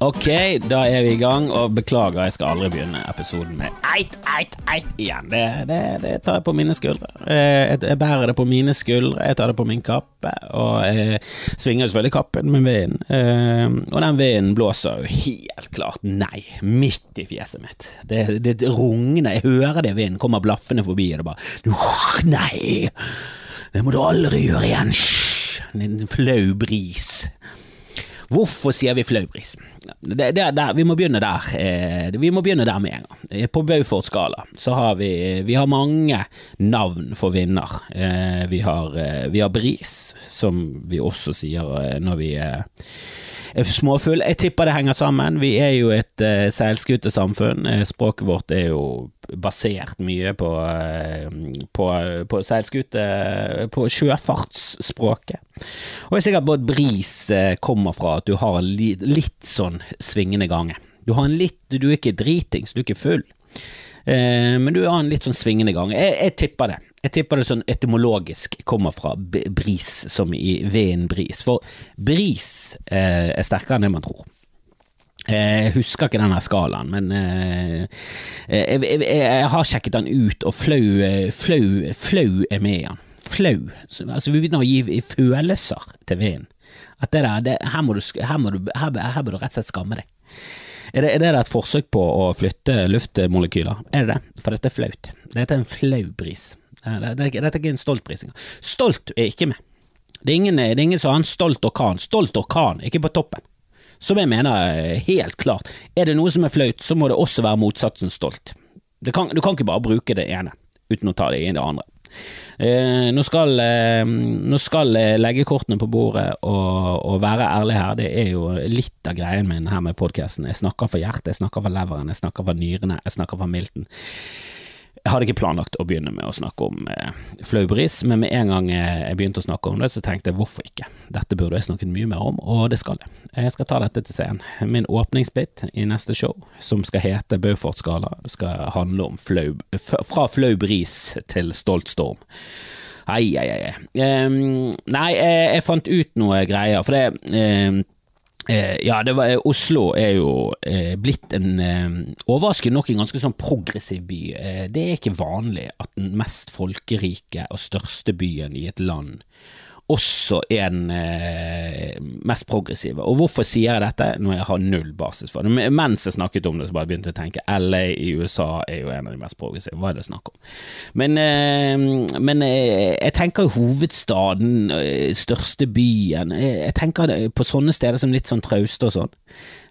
Ok, da er vi i gang, og beklager, jeg skal aldri begynne episoden med eit, eit, eit igjen. Det, det, det tar jeg på mine skuldre. Eh, Jeg, jeg bærer det på mine skuldre, jeg tar det på min kappe, og jeg svinger selvfølgelig kappen med vinden. Eh, Og den vinden blåser jo helt klart nei, midt i fjeset mitt. Det, det rungner, jeg hører det vinden kommer blaffende forbi, og det bare Nei! Det må du aldri gjøre igjen! En flau bris. Hvorfor sier vi flaubris? Det, det, det, vi må begynne der. Eh, vi må begynne der med en gang. Eh, På Beaufort-skala så har vi, vi har mange navn for vinner. Eh, Vi har, eh, vi har bris, som vi også sier eh, når vi eh, er. Jeg tipper det henger sammen. Vi er jo et uh, seilskutesamfunn. Eh, Språket vårt er jo basert mye på, eh, på, på seilskute På sjøfartsspråket. Og jeg er sikker på at bris eh, kommer fra at du har li, litt sånn svingende gange. Du har en litt Du er ikke dritings, du er ikke full. Eh, men du har en litt sånn svingende gange. Jeg, jeg tipper det. Jeg tipper det sånn etymologisk kommer fra bris, som i veden bris. For bris eh, er sterkere enn det man tror. Eh, Jeg husker ikke denne skalaen, men eh, jeg, jeg, jeg har sjekket den ut, og flau, eh, flau, flau er med i den. Flau. Altså, vi begynner å gi følelser til veden. At det der, det, her, må du, her, må du, her, her bør du rett og slett skamme deg. Er det, er det et forsøk på å flytte luftmolekyler? Er det det? For dette er flaut. Dette er en flau bris. Det, det, det, dette er ikke en stolt bris engang. Stolt er ikke med. Det er ingen, det er ingen som har en stolt orkan. Stolt orkan, ikke på toppen. Som jeg mener helt klart. Er det noe som er flaut, så må det også være motsatsen stolt. Kan, du kan ikke bare bruke det ene uten å ta det i det andre. Eh, nå, skal, eh, nå skal jeg legge kortene på bordet og, og være ærlig her. Det er jo litt av greien min her med podkasten. Jeg snakker for hjertet, jeg snakker for leveren, jeg snakker for nyrene, jeg snakker for milten. Jeg hadde ikke planlagt å begynne med å snakke om eh, flaubris, men med en gang eh, jeg begynte å snakke om det, så tenkte jeg hvorfor ikke? Dette burde jeg snakket mye mer om, og det skal jeg. Jeg skal ta dette til scenen. Min åpningsbit i neste show, som skal hete Beaufort-skala, skal handle om flau, fra flaubris til stolt storm. Ai, ai, ai. Um, nei, jeg, jeg fant ut noe greier, for det Eh, ja, det var, eh, Oslo er jo eh, blitt en eh, overraskende nok en ganske sånn progressiv by. Eh, det er ikke vanlig at den mest folkerike og største byen i et land også den eh, mest progressive. Og hvorfor sier jeg dette når jeg har null basis for det? Mens jeg snakket om det, så bare begynte jeg å tenke LA i USA er jo en av de mest progressive. Hva er det snakk om? Men, eh, men eh, jeg tenker hovedstaden, eh, største byen jeg, Jeg tenker på sånne steder som litt sånn Trauste og sånn.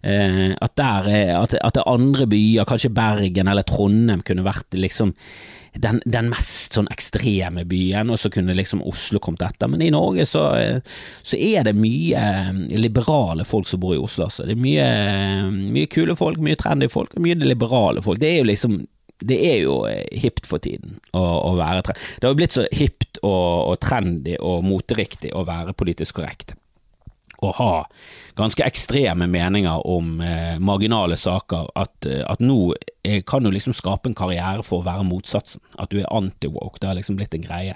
Eh, at, der, er- at, at andre byer, kanskje Bergen eller Trondheim, kunne vært liksom den, den mest sånn ekstreme byen, og så kunne liksom Oslo kommet etter. Men i Norge så, eh, så er det mye eh, liberale folk som bor i Oslo. Altså. Det er mye, mye kule folk, mye trendy folk, og mye liberale folk. Det er jo liksom det er jo hipt for tiden å, å være trendy. Det har jo blitt så hipt og, og trendy og moteriktig å være politisk korrekt å ha ganske ekstreme meninger om eh, marginale saker, at, eh, at nå eh, kan du liksom skape en karriere for å være motsatsen. At du er anti-woke. Det har liksom blitt en greie.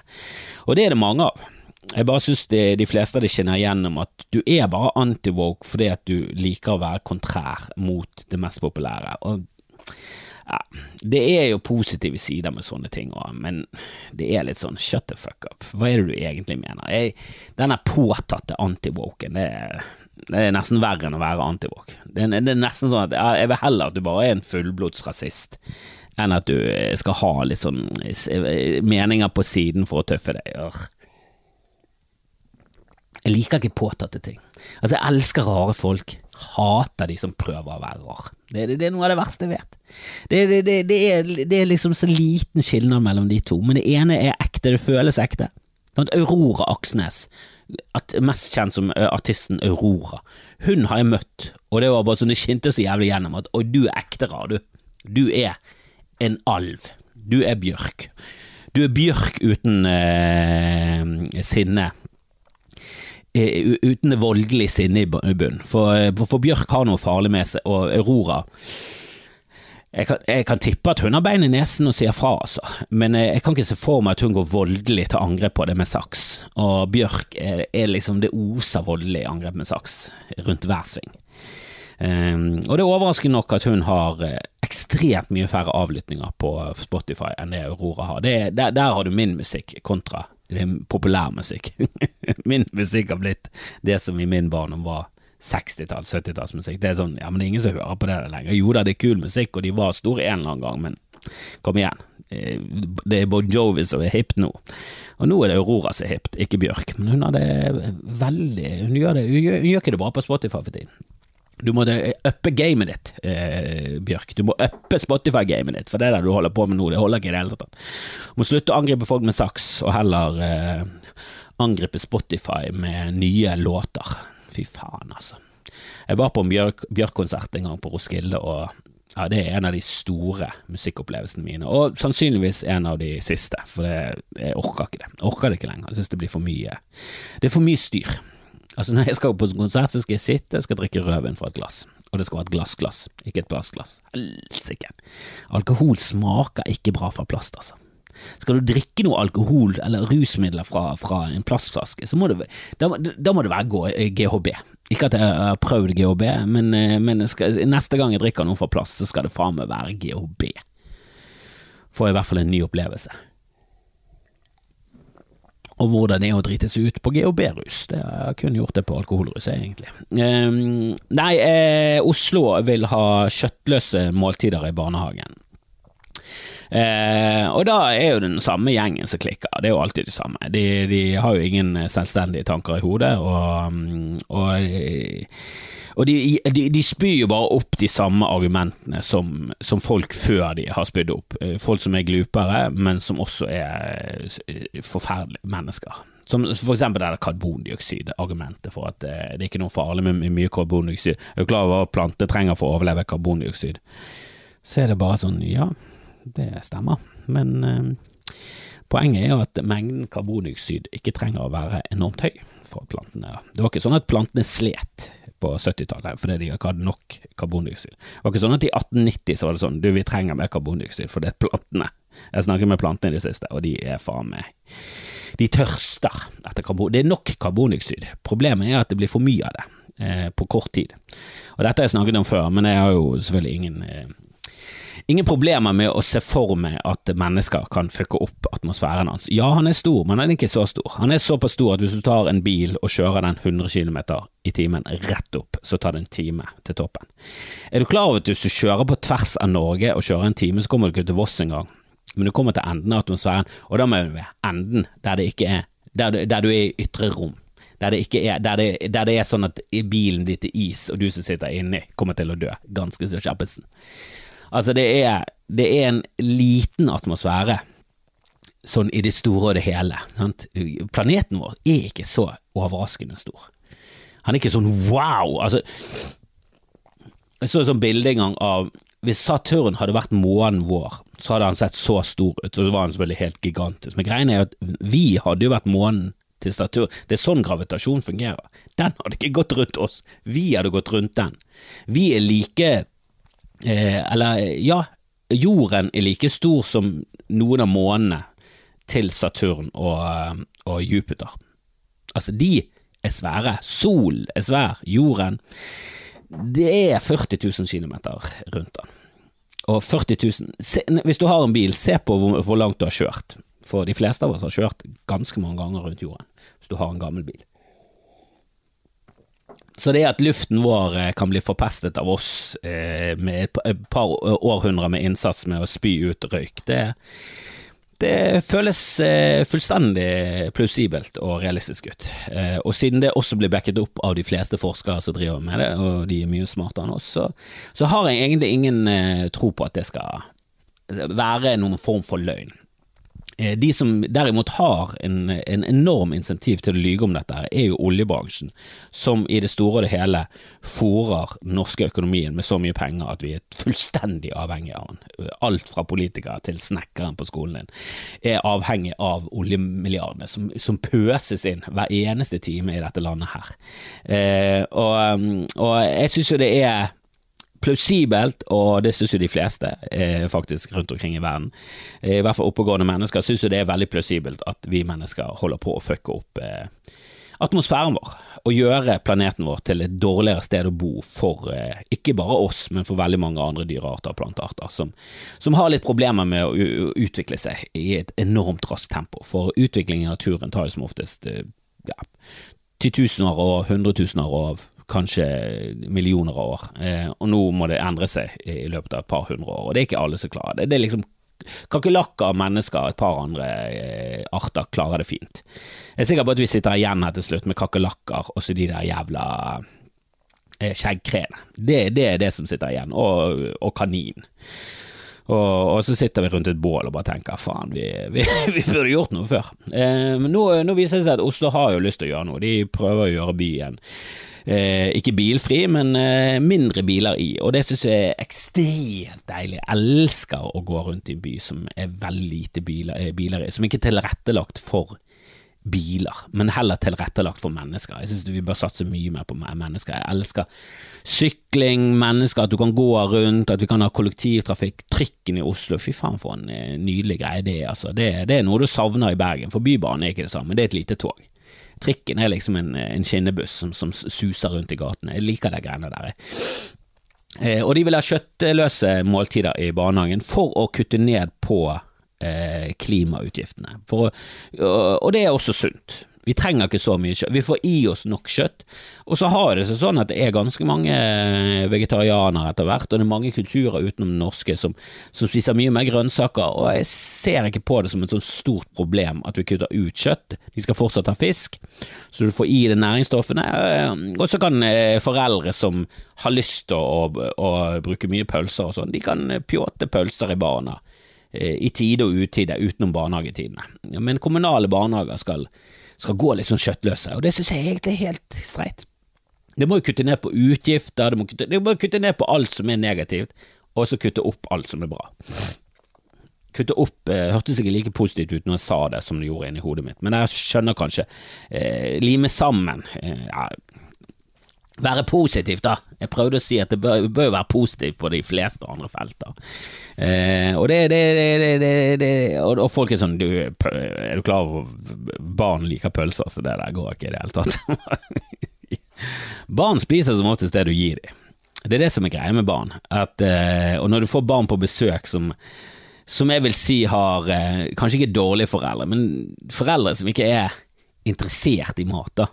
Og det er det mange av. Jeg bare synes de fleste av det kjenner igjennom at du er bare anti-woke fordi at du liker å være kontrær mot det mest populære. Og ja, det er jo positive sider med sånne ting men det er litt sånn shut the fuck up. Hva er det du egentlig mener? Jeg, denne påtatte anti-woken, det, det er nesten verre enn å være anti-woke. Det, det er nesten sånn at jeg vil heller at du bare er en fullblodsrasist enn at du skal ha litt sånn eh, meninger på siden for å tøffe deg. Jeg liker ikke påtatte ting. Altså, jeg elsker rare folk. Hater de som prøver å være rar. Det, det, det er noe av det verste jeg vet. Det, er, det er liksom så liten skilnad mellom de to, men det ene er ekte, det føles ekte. Aurora Aksnes, mest kjent som artisten Aurora, hun har jeg møtt, og det var bare sånn det skinte så jævlig gjennom at og du er ekte rar, du. Du er en alv. Du er bjørk. Du er bjørk uten eh, sinne eh, uten det voldelige sinne i bunnen. eh, for, for Bjørk har noe farlig med seg, og Aurora jeg kan, jeg kan tippe at hun har bein i nesen og sier fra, altså. Men eh, jeg kan ikke se for meg at hun går voldelig til angrep på det med saks. Og Bjørk er, er liksom det oser voldelig angrep med saks rundt hver sving. Um, og det er overraskende nok at hun har ekstremt mye færre avlyttinger på Spotify enn det Aurora har. Det, der, der, har du min musikk kontra populærmusikk. min musikk har blitt det som i min barndom var 60-talls, 70-tallsmusikk. Det er sånn, ja, men det er ingen som hører på det lenger. Jo da, det er kul musikk, og de var store en eller annen gang, men kom igjen. Eh, det er Bon Jovi som er hipt nå. Og nå er det Aurora som er hipt, ikke Bjørk. Men hun har det veldig Hun gjør, det, hun gjør, hun gjør ikke det bra på Spotify for tiden. Du må uppe gamet ditt, eh, Bjørk. Du må uppe Spotify-gamet ditt, for det er det du holder på med nå. Det holder ikke i det hele tatt. Du må slutte å angripe folk med saks, og heller eh, angripe Spotify med nye låter. Fy faen, altså. Jeg var på en Bjørk-konsert Bjørk en gang på Roskilde, og ja, det er en av de store musikkopplevelsene mine, og sannsynligvis en av de siste, for det, jeg orker ikke det. Jeg orker det ikke lenger, jeg synes det blir for mye Det er for mye styr. Altså Når jeg skal på konsert, så skal jeg sitte, skal drikke rødvin fra et glass. Og det skal være et glassglass, ikke et plastglass. Helsike. Alkohol smaker ikke bra fra plast, altså. Skal du drikke noe alkohol eller rusmidler fra, fra en plastflaske, så må det, da, da må det være GHB. Ikke at jeg har prøvd GHB, men, men skal, neste gang jeg drikker noe fra plast, så skal det faen meg være GHB. Får i hvert fall en ny opplevelse og hvordan det er å drite seg ut på GHB-rus. Det har jeg kun gjort det på alkoholrus, egentlig. Um, nei, eh, Oslo vil ha kjøttløse måltider i barnehagen. Eh, og da er jo den samme gjengen som klikker, det er jo alltid det samme. De, de har jo ingen selvstendige tanker i hodet, og, og og de, de, de, spyr jo bare opp de samme argumentene som, som, folk før de har spydd opp. Eh, folk som er glupere, men som også er eh, forferdelige mennesker. Som for eksempel det karbondioksid-argumentet for at eh, det er ikke noe farlig med mye karbondioksid. Jeg er klar over hva planter trenger for å overleve karbondioksid. Så er det bare sånn, ja, det stemmer, men eh, poenget er jo at mengden karbondioksid ikke trenger å være enormt høy for plantene. Det var ikke sånn at plantene slet på 70-tallet fordi de ikke hadde nok karbondioksid. Det var ikke sånn at i 1890 så var det sånn du, vi trenger mer karbondioksid for det er plantene. Jeg snakker med plantene i det siste, og de er faen meg De tørster etter karbon. Det er nok karbondioksid. Problemet er at det blir for mye av det eh, på kort tid. Og dette har jeg snakket om før, men jeg har jo selvfølgelig ingen eh, ingen problemer med å se for meg at mennesker kan fucke opp atmosfæren hans. Ja, han er stor, men han er ikke så stor. Han er såpass stor at hvis du tar en bil og kjører den 100 km i timen rett opp, så tar det en time til toppen. Er du klar over at hvis du kjører på tvers av Norge og kjører en time, så kommer du ikke til Voss engang, men du kommer til enden av atmosfæren, og da må du være enden der det ikke er der du, der du er i ytre rom. Der det, er, der, det, der det, er, sånn at bilen ditt er is, og du som sitter inni, kommer til å dø ganske så kjappesen. Altså, det er, det er en liten atmosfære sånn i det store og det hele. Sant? Planeten vår er ikke så overraskende stor. Han er ikke sånn wow. Altså, jeg så et sånt bilde en gang av hvis Saturn hadde vært månen vår, så hadde han sett så stor ut, og så var han selvfølgelig helt gigantisk. Men greien er at vi hadde jo vært månen til Saturn. Det er sånn gravitasjon fungerer. Den hadde ikke gått rundt oss, vi hadde gått rundt den. Vi er like Eller, ja, jorden er like stor som noen av månene til Saturn og, eh, og Jupiter. Altså, de er svære. Sol er svær. Jorden Det er 40 000 km rundt den. Og 40 000 se, Hvis du har en bil, se på hvor, hvor langt du har kjørt. For de fleste av oss har kjørt ganske mange ganger rundt jorden, hvis du har en gammel bil. Så det at luften vår eh, kan bli forpestet av oss eh, med et par århundrer med innsats med å spy ut røyk, det, det føles eh, fullstendig plausibelt og realistisk ut. Og siden det også blir backet opp av de fleste forskere som driver med det, og de er mye smartere enn oss, så, så har jeg egentlig ingen tro på at det skal være noen form for løgn. Eh, de som derimot har en, en, enorm insentiv til å lyge om dette, er jo oljebransjen, som i det store og det hele fòrer norske økonomien med så mye penger at vi er fullstendig avhengig av den. Alt fra politikere til snekkeren på skolen din er avhengig av oljemilliardene som, som pøses inn hver eneste time i dette landet her. Eh, og, og jeg synes jo det er plausibelt, og det synes jo de fleste eh, faktisk rundt omkring i verden, eh, i hvert fall oppegående mennesker, synes jo det er veldig plausibelt at vi mennesker holder på å fucke opp eh, atmosfæren vår og gjøre planeten vår til et dårligere sted å bo for eh, ikke bare oss, men for veldig mange andre dyrearter og plantearter som, som har litt problemer med å utvikle seg i et enormt raskt tempo. For utvikling i naturen tar jo som oftest eh, ja, titusener og hundretusener av kanskje millioner av år, eh, og nå må det endre seg i løpet av et par hundre år, og det er ikke alle som klarer det. Det er liksom Kakerlakker, mennesker, et par andre eh, arter klarer det fint. Jeg er sikker på at vi sitter igjen her til slutt med kakerlakker og så de der jævla eh, skjeggkreene. Det, det, er det som sitter igjen, og, og kanin. Og, og, så sitter vi rundt et bål og bare tenker faen, vi, vi, vi burde gjort noe før. Eh, men nå, nå, viser det seg at Oslo har jo lyst til å gjøre noe, de prøver å gjøre byen ikke bilfri, men eh, mindre biler i. Og det synes jeg er ekstremt deilig. Jeg elsker å gå rundt i en by som er veldig lite biler, eh, biler i, som ikke er tilrettelagt for biler, men heller tilrettelagt for mennesker. Jeg synes vi bør satse mye mer på mennesker. Jeg elsker sykling, mennesker, at du kan gå rundt, at vi kan ha kollektivtrafikk. Trikken i Oslo, fy faen for en eh, nydelig greie det er. Altså. Det, det, er noe du savner i Bergen, for Bybanen er ikke det samme, det er et lite tog. Trikken er liksom en, en skinnebuss som, som, suser rundt i gatene. Jeg liker de greiene der. Eh, og de vil ha kjøttløse måltider i barnehagen for å kutte ned på eh, klimautgiftene. For, og, det er også sunt. Vi trenger ikke så mye kjøtt. Vi får i oss nok kjøtt. Og så har det seg sånn at det er ganske mange vegetarianere etter hvert, og det er mange kulturer utenom den norske som, som, spiser mye mer grønnsaker, og jeg ser ikke på det som et sånt stort problem at vi kutter ut kjøtt. De skal fortsatt ha fisk, så du får i deg næringsstoffene. Og så kan eh, foreldre som har lyst til å, å, bruke mye pølser og sånn, de kan pjåte pølser i barna eh, i tide og utide utenom barnehagetidene. Men kommunale barnehager skal skal gå litt sånn kjøttløse, og det synes jeg egentlig er helt streit. Det må jo kutte ned på utgifter, det må kutte, det må kutte ned på alt som er negativt, og så kutte opp alt som er bra. Kutte opp eh, hørtes ikke like positivt ut når jeg sa det som det gjorde inni hodet mitt, men jeg skjønner kanskje eh, Lime sammen eh, være positivt, da. Jeg prøvde å si at det bør, bør være positivt på de fleste andre felter. Eh, og, det, det, det, og, og, folk er sånn du, Er du klar over barn liker pølser, så det der går ikke i det hele tatt. barn spiser som oftest det du gir dem. Det er det som er greia med barn. At, eh, og når du får barn på besøk som, som jeg vil si har eh, kanskje ikke dårlige foreldre, men foreldre som ikke er interessert i mat, da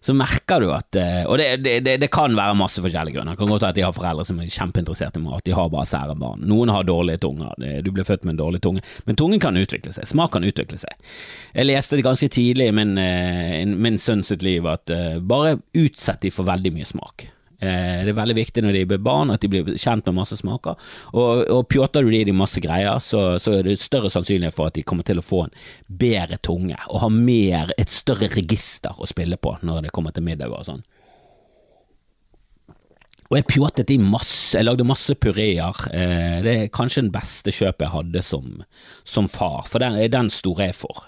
så merker du at eh, Og det, det, det, kan være masse forskjellige grunner. Det kan godt være at de har foreldre som er kjempeinteressert i mat, de har bare sære barn. Noen har dårlige tunger, du ble født med en dårlig tunge, men tungen kan utvikle seg, smak kan utvikle seg. Jeg leste det ganske tidlig i min, eh, min sønns liv at eh, bare utsett de for veldig mye smak. Eh, det er veldig viktig når de blir barn at de blir kjent med masse smaker. Og, og pjåter du de i masse greier, så, så, er det større sannsynlighet for at de kommer til å få en bedre tunge og ha mer, et større register å spille på når det kommer til middag og sånn. Og jeg pjåtet i masse, jeg lagde masse pureer. Eh, det er kanskje den beste kjøpet jeg hadde som, som far, for den, den store jeg for.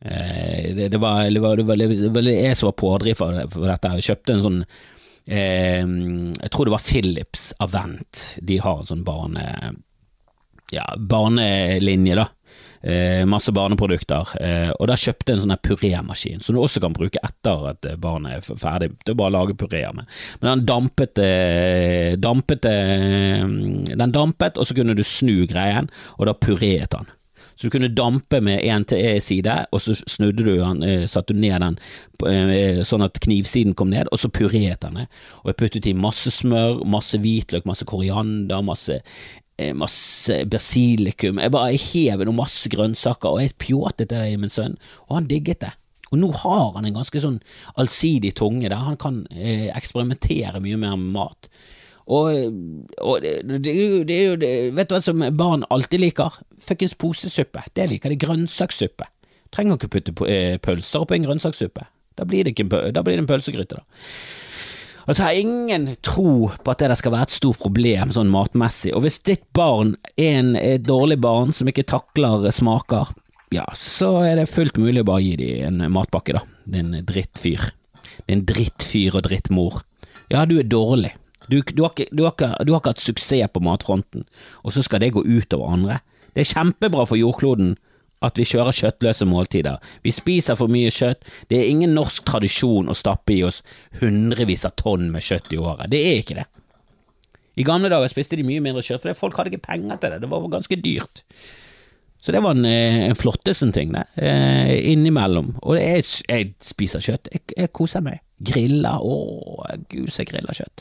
Eh, det, det, var, det, var, det, var, det var jeg som var pådriver for dette. Jeg kjøpte en sånn eh, Jeg tror det var Philips Avent. De har en sånn barne... Ja, barnelinje, da. Eh, masse barneprodukter. Eh, og da kjøpte jeg en sånn purémaskin som du også kan bruke etter at barnet er ferdig. Det er bare å lage pureer med. Men den dampet, eh, dampet eh, Den dampet, og så kunne du snu greien, og da pureet den. Så du kunne dampe med én side, og så snudde du den, eh, satte du ned den eh, sånn at knivsiden kom ned, og så purerte den. Og jeg puttet i masse smør, masse hvitløk, masse koriander, masse eh, masse basilikum. Jeg bare hev noe masse grønnsaker, og jeg pjåtet det i min sønn, og han digget det. Og nå har han en ganske sånn allsidig tunge der han kan eh, eksperimentere mye mer med mat. Og, og det, det, er jo det, Vet du hva som barn alltid liker? Fuckings posesuppe. Det liker de. Grønnsakssuppe. Trenger ikke putte eh, pølser oppi en grønnsakssuppe. Da blir det, en, da blir det en pølsegryte, da. Og så har ingen tro på at det skal være et stort problem sånn matmessig, og hvis ditt barn er en, et dårlig barn som ikke takler smaker, ja, så er det fullt mulig å bare gi dem en matpakke, da. Din drittfyr. Din drittfyr og drittmor. Ja, du er dårlig. Du, du, har du, har du, har ikke, hatt suksess på matfronten, og så skal det gå utover andre. Det er kjempebra for jordkloden at vi kjører kjøttløse måltider. Vi spiser for mye kjøtt. Det er ingen norsk tradisjon å stappe i oss hundrevis av tonn med kjøtt i året. Det er ikke det. I gamle dager spiste de mye mindre kjøtt, for folk hadde ikke penger til det. Det var ganske dyrt. Så det var en, eh, en flottesen-ting, det. Eh, innimellom. Og jeg, jeg spiser kjøtt. Jeg, jeg koser meg. Griller, å gud så grilla kjøtt.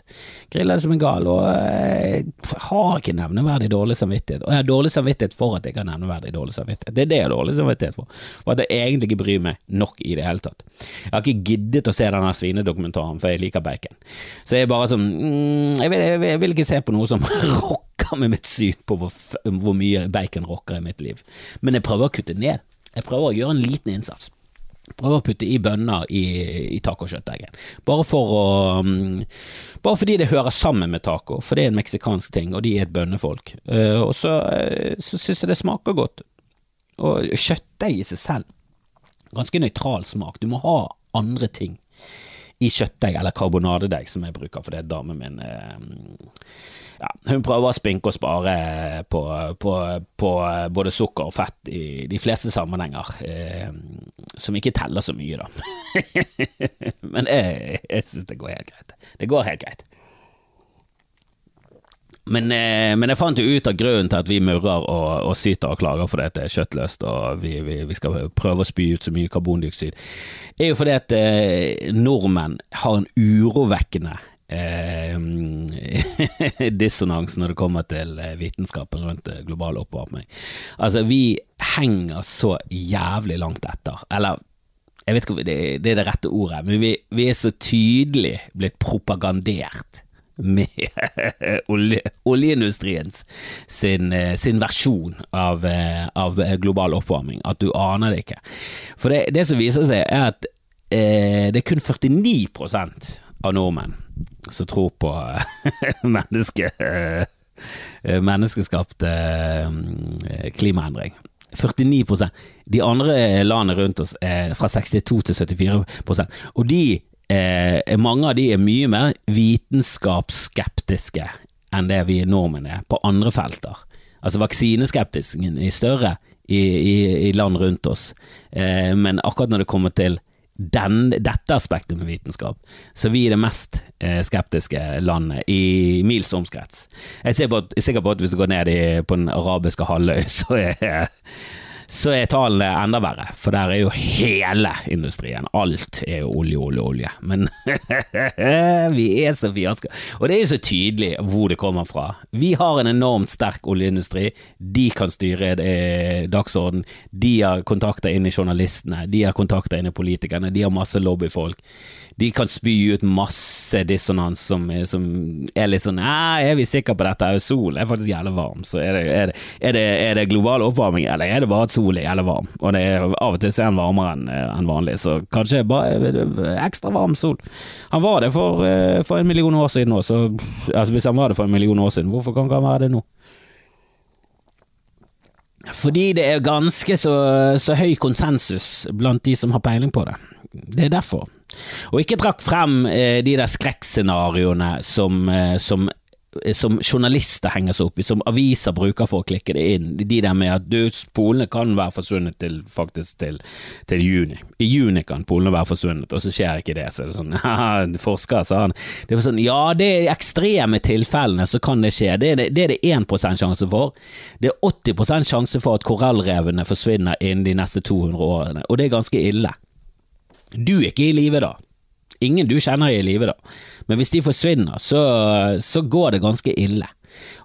Griller det som en gal, og jeg har ikke nevneverdig dårlig samvittighet. Og jeg har dårlig samvittighet for at jeg har nevneverdig dårlig samvittighet. Det er det jeg har dårlig samvittighet for, for at jeg egentlig ikke bryr meg nok i det hele tatt. Jeg har ikke giddet å se denne svinedokumentaren, for jeg liker bacon. Så jeg er bare sånn mm, jeg, vil, jeg, vil, jeg, vil, ikke se på noe som rocker med mitt syn på hvor, hvor mye bacon rocker i mitt liv, men jeg prøver å kutte ned. Jeg prøver å gjøre en liten innsats. Prøve å putte i bønner i, i tacokjøttdeigen. Bare for um, Bare fordi det hører sammen med taco, for det er en meksikansk ting, og de er et bønnefolk. Uh, og så, uh, så syns jeg det smaker godt. Og kjøttdeig i seg selv, ganske nøytral smak. Du må ha andre ting i kjøttdeig, eller karbonadedeig, som jeg bruker, for det er damen min uh, ja, hun prøver å spinke og spare på, på, på, både sukker og fett i de fleste sammenhenger, eh, som ikke teller så mye, da. Men jeg, jeg syns det går helt greit. Det går helt greit. Men, eh, men, jeg fant jo ut av grunnen til at vi murrer og, og syter og klager fordi det er kjøttløst og vi, vi, vi, skal prøve å spy ut så mye karbondioksid, er jo fordi at eh, nordmenn har en urovekkende eh, dissonans når det kommer til eh, vitenskapen rundt eh, global oppvarming. Altså, vi henger så jævlig langt etter. Eller jeg vet ikke om det, det er det rette ordet, men vi, vi er så tydelig blitt propagandert med olje, oljeindustriens sin, eh, sin versjon av, av, global oppvarming, at du aner det ikke. For det, det som viser seg, er at eh, det er kun 49% av nordmenn som tror på menneske, eh, menneskeskapt eh, klimaendring. 49 De andre landene rundt oss er fra 62 til 74% og de, eh, mange av de er mye mer vitenskapsskeptiske enn det vi nordmenn er på andre felter. Altså vaksineskeptisken er større i, i, i land rundt oss, eh, men akkurat når det kommer til den, dette aspektet med vitenskap, så vi er det mest eh, skeptiske landet i mils omkrets. Jeg er sikker på at hvis du går ned i, på den arabiske halvøy, så er så er tallene enda verre, for der er jo hele industrien. Alt er jo olje, olje, olje. Men vi er så fiasko. Og det er jo så tydelig hvor det kommer fra. Vi har en enormt sterk oljeindustri. De kan styre eh, dagsorden. De har kontakter inn i journalistene. De har kontakter inn i politikerne. De har masse lobbyfolk de kan spy ut masse dissonans som, som er litt sånn Er vi sikre på dette? Solen er faktisk jævlig varm, så er det, er, det, er, det, er det, global oppvarming, eller er det bare at solen eller varm? Og det er av og til er han varmere enn en vanlig, så kanskje bare ekstra varm sol. Han var det for, eh, for en million år siden òg, så altså hvis han var det for en million år siden, hvorfor kan han være det nå? Fordi det er ganske så, så høy konsensus blant de som har peiling på det. Det er derfor. Og ikke trakk frem eh, de der skrekkscenarioene som, eh, som, eh, som, journalister henger seg opp i, som aviser bruker for å klikke det inn. De der med at du, polene kan være forsvunnet til, faktisk til, til, juni. I juni kan polene være forsvunnet, og så skjer ikke det. Så er det sånn haha, forsker sa han. Det var sånn, ja, det er ekstreme tilfellene, så kan det skje. Det er det, det, er det 1 sjanse for. Det er 80 sjanse for at korallrevene forsvinner innen de neste 200 årene, og det er ganske ille. Du er ikke i live da. Ingen du kjenner er i live da. Men hvis de forsvinner, så, så går det ganske ille.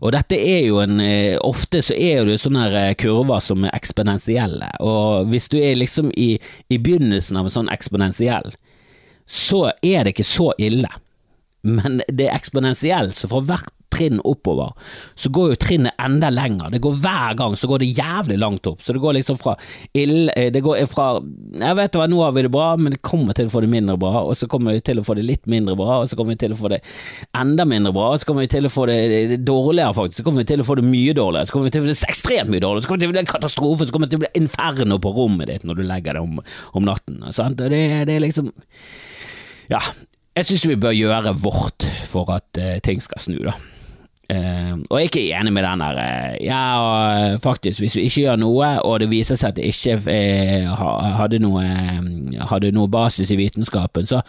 Og dette er jo en eh, Ofte så er det sånne eh, kurver som er eksponentielle, og hvis du er liksom i, i begynnelsen av en sånn eksponentiell, så er det ikke så ille. Men det er eksponentielt, så for hvert trinn oppover, så går jo trinnet enda lenger. Det går Hver gang så går det jævlig langt opp. Så det går liksom fra ill, eh, Det går fra Jeg vet hva, nå har vi det bra, men det kommer til å få det mindre bra, og så kommer vi til å få det litt mindre bra, og så kommer vi til å få det enda mindre bra, og så kommer vi til å få det dårligere, faktisk. Så kommer vi til å få det mye dårligere, så kommer vi til å få det ekstremt mye dårligere, så kommer vi til å få det katastrofe, så kommer det til å bli inferno på rommet ditt når du legger det om, om natten. Sant? Det, det er liksom Ja, jeg synes vi bør gjøre vårt for at uh, ting skal snu, da. Uh, og jeg er ikke enig med den der uh, Ja, og faktisk, hvis vi ikke gjør noe, og det viser seg at det ikke hadde noe, hadde, noe, basis i vitenskapen, så,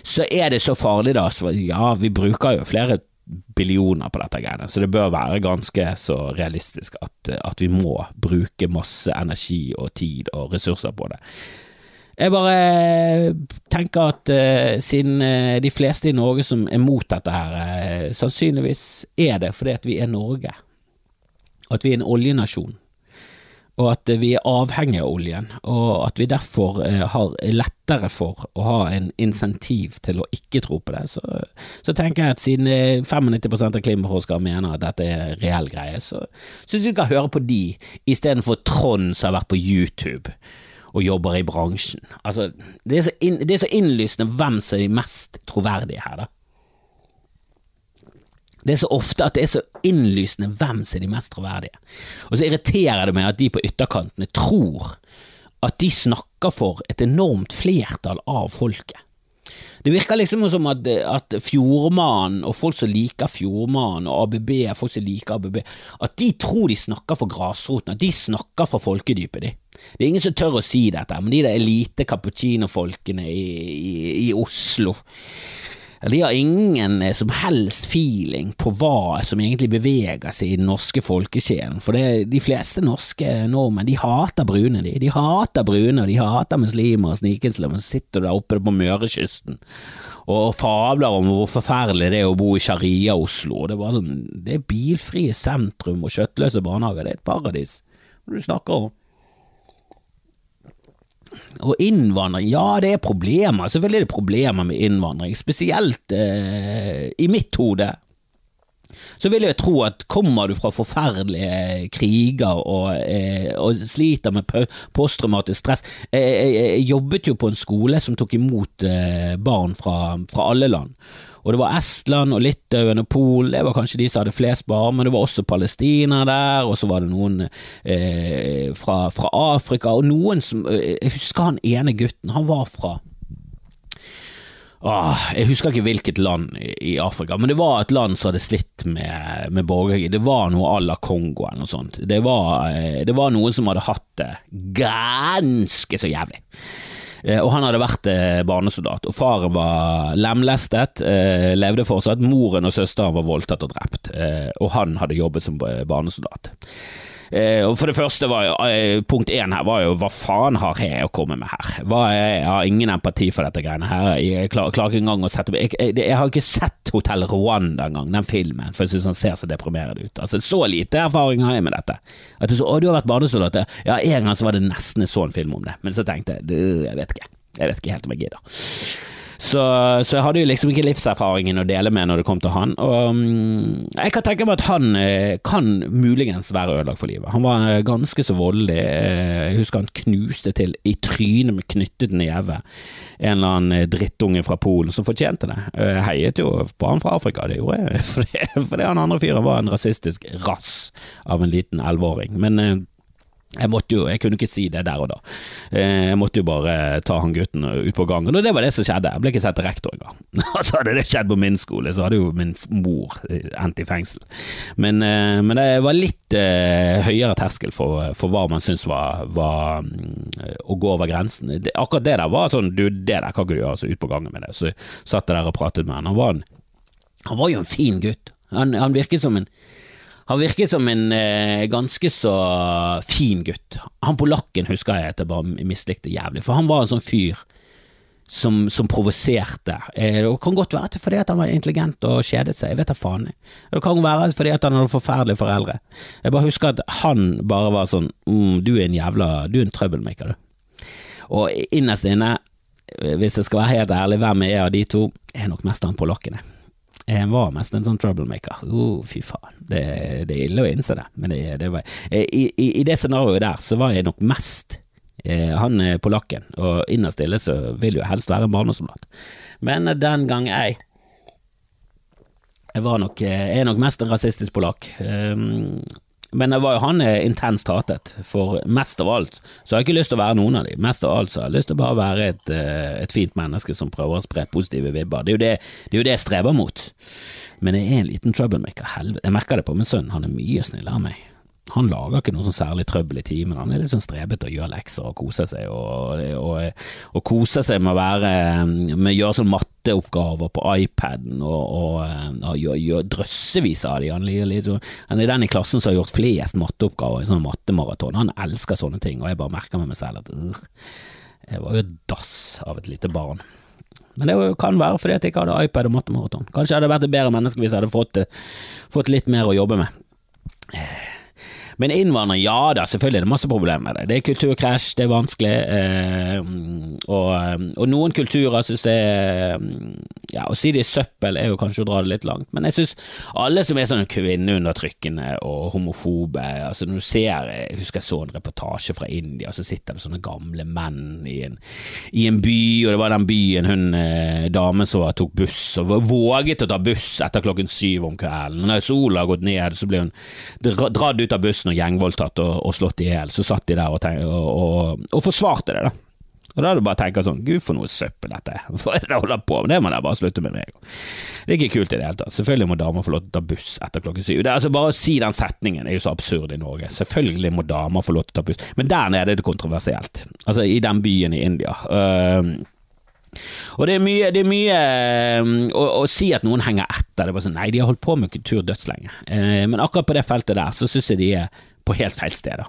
så, er det så farlig, da. Så, ja, vi bruker jo flere billioner på dette greiene, så det bør være ganske så realistisk at, at vi må bruke masse energi og tid og ressurser på det. Jeg bare tenker at uh, siden uh, de fleste i Norge som er mot dette her, uh, sannsynligvis er det fordi at vi er Norge, at vi er en oljenasjon, og at vi er avhengig av oljen, og at vi derfor har lettere for å ha en insentiv til å ikke tro på det, så, så tenker jeg at siden 95% av klimaforskere mener at dette er en reell greie, så syns vi skal høre på de istedenfor Trond som har vært på YouTube og jobber i bransjen. Altså, det er, inn, det er så, innlysende hvem som er de mest troverdige her, da. Det er så ofte at det er så innlysende hvem som er de mest troverdige. Og så irriterer det meg at de på ytterkantene tror at de snakker for et enormt flertall av folket. Det virker liksom som at, at Fjordmannen og folk som liker Fjordmannen og ABB, folk som liker ABB, at de tror de snakker for grasroten, at de snakker for folkedypet, de. Det er ingen som tør å si dette, men de der elite cappuccino-folkene i, i, i Oslo de har ingen eh, som helst feeling på hva som egentlig beveger seg i den norske folkesjelen, for det, de fleste norske nordmenn de hater brune, de. De hater brune, og de hater muslimer og snikislam, og så sitter du der oppe på Mørekysten og fabler om hvor forferdelig det er å bo i Sharia-Oslo. Det sånn, det er bilfrie sentrum og kjøttløse barnehager, det er et paradis. Du snakker om? Og innvandring, ja det er problemer, selvfølgelig er det problemer med innvandring, spesielt eh, i mitt hode. Så vil jeg tro at kommer du fra forferdelige kriger og, eh, og sliter med posttraumatisk stress jeg, jeg, jeg, jobbet jo på en skole som tok imot eh, barn fra, fra alle land. Og det var Estland og Litauen og Polen, det var kanskje de som hadde flest barn, men det var også Palestina der, og så var det noen eh, fra, fra, Afrika, og noen som eh, Jeg husker han ene gutten, han var fra Åh, jeg husker ikke hvilket land i Afrika, men det var et land som hadde slitt med, med borgerkrig. Det var noe à la Kongo eller noe sånt. Det var, eh, det var noen som hadde hatt det ganske så jævlig. Eh, og han hadde vært eh, barnesoldat. Og faren var lemlestet, eh, levde fortsatt. Moren og søsteren var voldtatt og drept, og han hadde jobbet som barnesoldat. Eh, og for det første var eh, Punkt én her var jo hva faen har jeg å komme med her? Hva er, jeg har ingen empati for dette greiene her. Jeg klarer, klarer ikke engang å sette jeg, jeg, jeg, har ikke sett Hotell Rwanda engang, den filmen, for jeg syns han ser så deprimerende ut. Altså Så lite erfaring har jeg med dette. At du så, å, du har vært barnesoldat. Ja, en gang så var det nesten en film om det, men så tenkte jeg, jeg vet ikke. Jeg vet ikke helt om jeg gidder. Så, så, jeg hadde jo liksom ikke livserfaringen å dele med når det kom til han. Og um, jeg kan tenke meg at han eh, kan muligens være ødelagt for livet. Han var eh, ganske så voldelig. Eh, jeg husker han knuste til i trynet med knyttet neve en eller annen drittunge fra Polen som fortjente det. Jeg heiet jo på han fra Afrika, det gjorde jeg, fordi, fordi han andre fyren var en rasistisk rass av en liten elleveåring. Men jeg måtte jo, jeg kunne ikke si det der og da. Eh, jeg måtte jo bare ta han gutten ut på gangen, og det var det som skjedde. Jeg ble ikke sett til rektor engang. Altså, hadde det skjedd på min skole, så hadde jo min mor eh, endt i fengsel. Men, eh, men, det var litt høyere terskel for, for hva man syntes var, var um, å gå over grensen. Akkurat det der var sånn, du, det der kan ikke du gjøre, så ut på gangen med det. Så satt jeg der og pratet med han. Han var, en, han var jo en fin gutt. Han, han virket som en han virket som en eh, ganske så fin gutt. Han polakken husker jeg at jeg bare mislikte jævlig, for han var en sånn fyr som, som provoserte. Eh, det kan godt være fordi at han var intelligent og kjedet seg, jeg vet da faen. Det kan være fordi at han hadde forferdelige foreldre. Jeg bare husker at han bare var sånn mm, du er en jævla, du er en troublemaker, du. Og innerst inne, hvis jeg skal være helt ærlig, hvem er jeg av de to, er nok mest han polakken. Jeg var mest en sånn troublemaker. Oh, fy faen. Det, det, er ille å innse det, men det, det var, i, i, i, det scenarioet der så var jeg nok mest eh, han polakken, og innerst inne så vil jo helst være en barnesoldat. Men den gang jeg jeg var nok, jeg er nok mest en rasistisk polakk. Um, Men var han intenst hatet, for mest av alt så har jeg ikke lyst til å være noen av dem. Mest av alt så har jeg lyst til å bare være et, et fint menneske som prøver å spre positive vibber. Det er, jo det, det er jo det jeg streber mot. Men jeg er en liten troublemaker, helvete. Jeg merker det på min sønn, han er mye snillere enn meg. Han lager ikke noe sånn særlig trøbbel i timen, han er litt sånn strebete og gjør lekser og koser seg, og, og, og koser seg med å være med å gjøre sånn matteoppgaver på iPaden og, og, og gjør, drøssevis av de. Han, liksom, han, er den i klassen som har gjort flest matteoppgaver i sånn mattemaraton. Han elsker sånne ting, og jeg bare merker med meg selv at uh, jeg var jo dass av et lite barn. Men det kan være fordi at jeg ikke hadde iPad og mattemaraton. Kanskje jeg hadde vært et bedre menneske hvis jeg hadde fått, fått litt mer å jobbe med. Men innvandring, ja da, selvfølgelig er det masse problemer med det. Det er kulturkrasj, det er vanskelig, eh, og, og, noen kulturer syns jeg Ja, å si det i søppel er jo kanskje å dra det litt langt, men jeg syns alle som er sånn kvinneundertrykkende og homofobe altså når du ser, Jeg husker jeg så en reportasje fra India, så sitter det sånne gamle menn i en, i en by, og det var den byen hun eh, damen som tok buss, og våget å ta buss etter klokken syv om kvelden. Når sola har gått ned, så ble hun dratt ut av bussen og gjengvoldtatt og, og slått i hjel, så satt de der og, og, og, forsvarte det, da. Og Da er det bare å tenke sånn, gud for noe søppel dette hva er det jeg holder på med, det må jeg bare slutte med meg. Det er ikke kult i det hele tatt. Selvfølgelig må damer få lov til å ta buss etter klokken syv. Det er altså Bare å si den setningen er jo så absurd i Norge. Selvfølgelig må damer få lov til å ta buss, men der nede er det kontroversielt. Altså i den byen i India. Uh, og det er mye, det er mye å, å, si at noen henger etter. Det var sånn, Nei, de har holdt på med kultur dødslenge. Uh, men akkurat på det feltet der, så syns jeg de er på helt feil steder.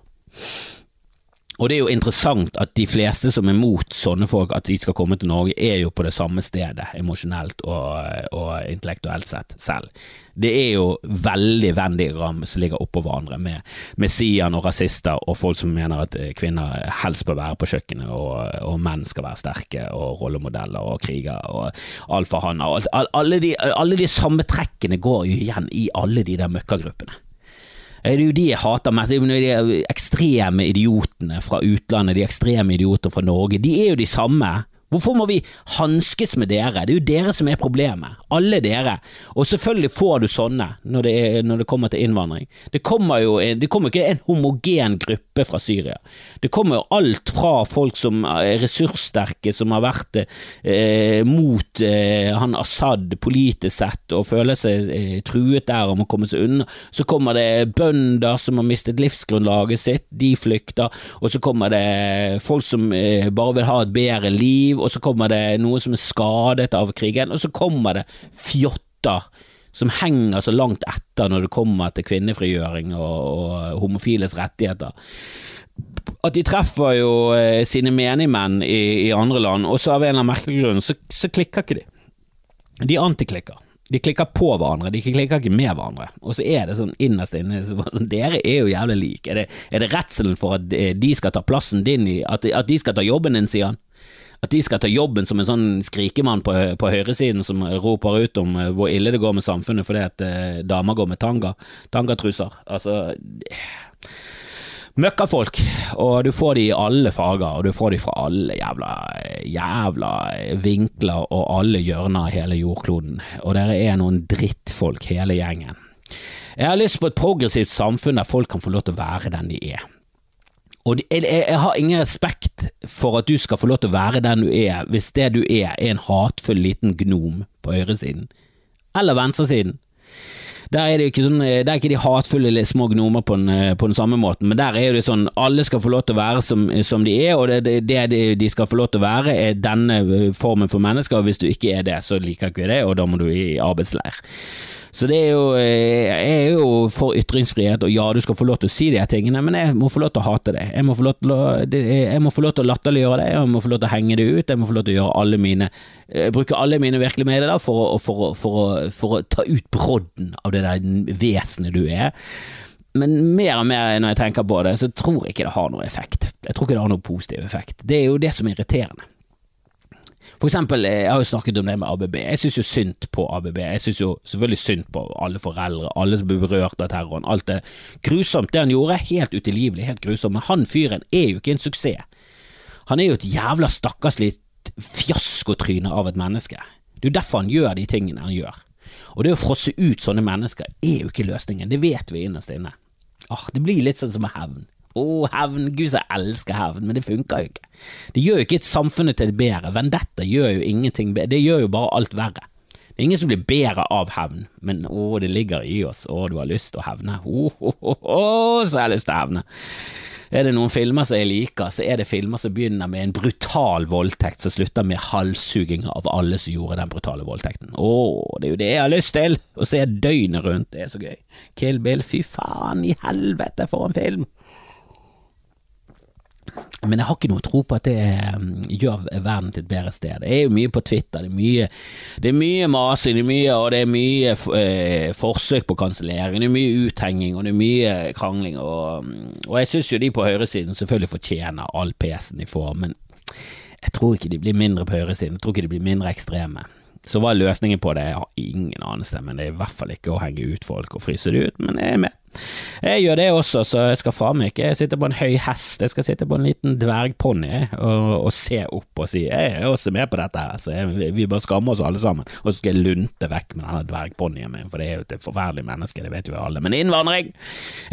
Og det er jo interessant at de fleste som er mot sånne folk, at de skal komme til Norge, er jo på det samme stedet, emosjonelt og, og intellektuelt sett selv. Det er jo veldig Venn-diagram som ligger oppå hverandre, med Messian og rasister og folk som mener at kvinner helst bør være på kjøkkenet, og, og menn skal være sterke og rollemodeller og kriger og alfahanner. Alle, de, alle de samme trekkene går jo igjen i alle de der møkkagruppene. Det er jo de jeg hater mest. De ekstreme idiotene fra utlandet, de ekstreme idiotene fra Norge. De er jo de samme Hvorfor må vi hanskes med dere? Det er jo dere som er problemet. Alle dere. Og selvfølgelig får du sånne når det, er, når det kommer til innvandring. Det kommer jo det kommer ikke en homogen gruppe fra Syria. Det kommer jo alt fra folk som er ressurssterke, som har vært eh, mot eh, han Assad politisk sett og føler seg eh, truet der og må komme seg unna. Så kommer det bønder som har mistet livsgrunnlaget sitt, de flykter. Og så kommer det folk som eh, bare vil ha et bedre liv og så kommer det noe som er skadet av krigen, og så kommer det fjotter som henger så langt etter når det kommer til kvinnefrigjøring og, og homofiles rettigheter. At de treffer jo eh, sine menigmenn i, i, andre land, og så av en eller annen merkelig grunn så, så klikker ikke de. De antiklikker. De klikker på hverandre, de klikker ikke med hverandre. Og så er det sånn innerst inne så, sånn, Dere er jo jævlig like. Er det, er det redselen for at eh, de skal ta plassen din i At, at de skal ta jobben din, sier han? At de skal ta jobben som en sånn skrikemann på, på høyresiden som roper ut om eh, hvor ille det går med samfunnet fordi at eh, damer går med tanga, tangatruser. Altså Møkkafolk, og du får de i alle farger, og du får de fra alle jævla, jævla vinkler og alle hjørner av hele jordkloden, og dere er noen drittfolk hele gjengen. Jeg har lyst på et progressivt samfunn der folk kan få lov til å være den de er. Og jeg, jeg, har ingen respekt for at du skal få lov til å være den du er, hvis det du er er en hatefull liten gnom på høyresiden. Eller venstresiden. Der er det ikke sånn, der er ikke de hatefulle små gnomer på den, på den, samme måten, men der er det sånn alle skal få lov til å være som, som de er, og det, det, de skal få lov til å være er denne formen for mennesker, og hvis du ikke er det, så liker ikke det, og da må du i arbeidsleir. Så det er jo, eh, jeg er jo for ytringsfrihet, og ja, du skal få lov til å si de her tingene, men jeg må få lov til å hate det. Jeg må få lov til å, jeg latterliggjøre det, jeg må få lov til å henge det ut, jeg må få lov til å gjøre alle mine eh, bruke alle mine virkelige medier for, for, for, for, å ta ut brodden av det der vesenet du er. Men mer og mer når jeg tenker på det, så tror jeg ikke det har noe effekt. Jeg tror ikke det har noe positiv effekt. Det er jo det som er irriterende. For eksempel, eh, jeg har jo snakket om det med ABB. Jeg synes jo synd på ABB. Jeg synes jo selvfølgelig synd på alle foreldre, alle som blir berørt av terroren. Alt det grusomt det han gjorde, helt utilgivelig, helt grusomt. Men han fyren er jo ikke en suksess. Han er jo et jævla stakkarslig fiaskotryne av et menneske. Det er jo derfor han gjør de tingene han gjør. Og det å frosse ut sånne mennesker er jo ikke løsningen, det vet vi innerst inne. Ah, det blir litt sånn som med hevn. Å, hevn, gud så jeg elsker hevn, men det funker jo ikke. Det gjør jo ikke et samfunnet til det bedre. Vendetta gjør jo ingenting bedre, det gjør jo bare alt verre. Det er ingen som blir bedre av hevn, men å, det ligger i oss, å, du har lyst til å hevne, å, oh, oh, så jeg har lyst til å hevne. Er det noen filmer som jeg liker, så er det filmer som begynner med en brutal voldtekt som slutter med halshuging av alle som gjorde den brutale voldtekten. Å, det er jo det jeg har lyst til! Å se døgnet rundt, det er så gøy. Kill Bill, fy faen i helvete for en film! Men jeg har ikke noe tro på at det um, gjør verden til et bedre sted. Det er jo mye på Twitter, det er mye, det er mye masing, det er mye, og det er mye eh, forsøk på kansellering, det er mye uthenging og det er mye krangling. Og, og jeg syns jo de på høyresiden selvfølgelig fortjener all pesen de får, men jeg tror ikke de blir mindre på høyresiden, jeg tror ikke de blir mindre ekstreme. Så hva er løsningen på det? Jeg har ingen anelse, men det er i hvert fall ikke å henge ut folk og fryse det ut, men jeg er med. Jeg gjør det også, så jeg skal faen meg ikke sitte på en høy hest, jeg skal sitte på en liten dvergponni og, og, se opp og si jeg er også med på dette, her, så jeg, vi bør skamme oss alle sammen, og så skal jeg lunte vekk med denne dvergponnien min, for det er jo et forferdelig menneske, det vet jo alle, men innvandring,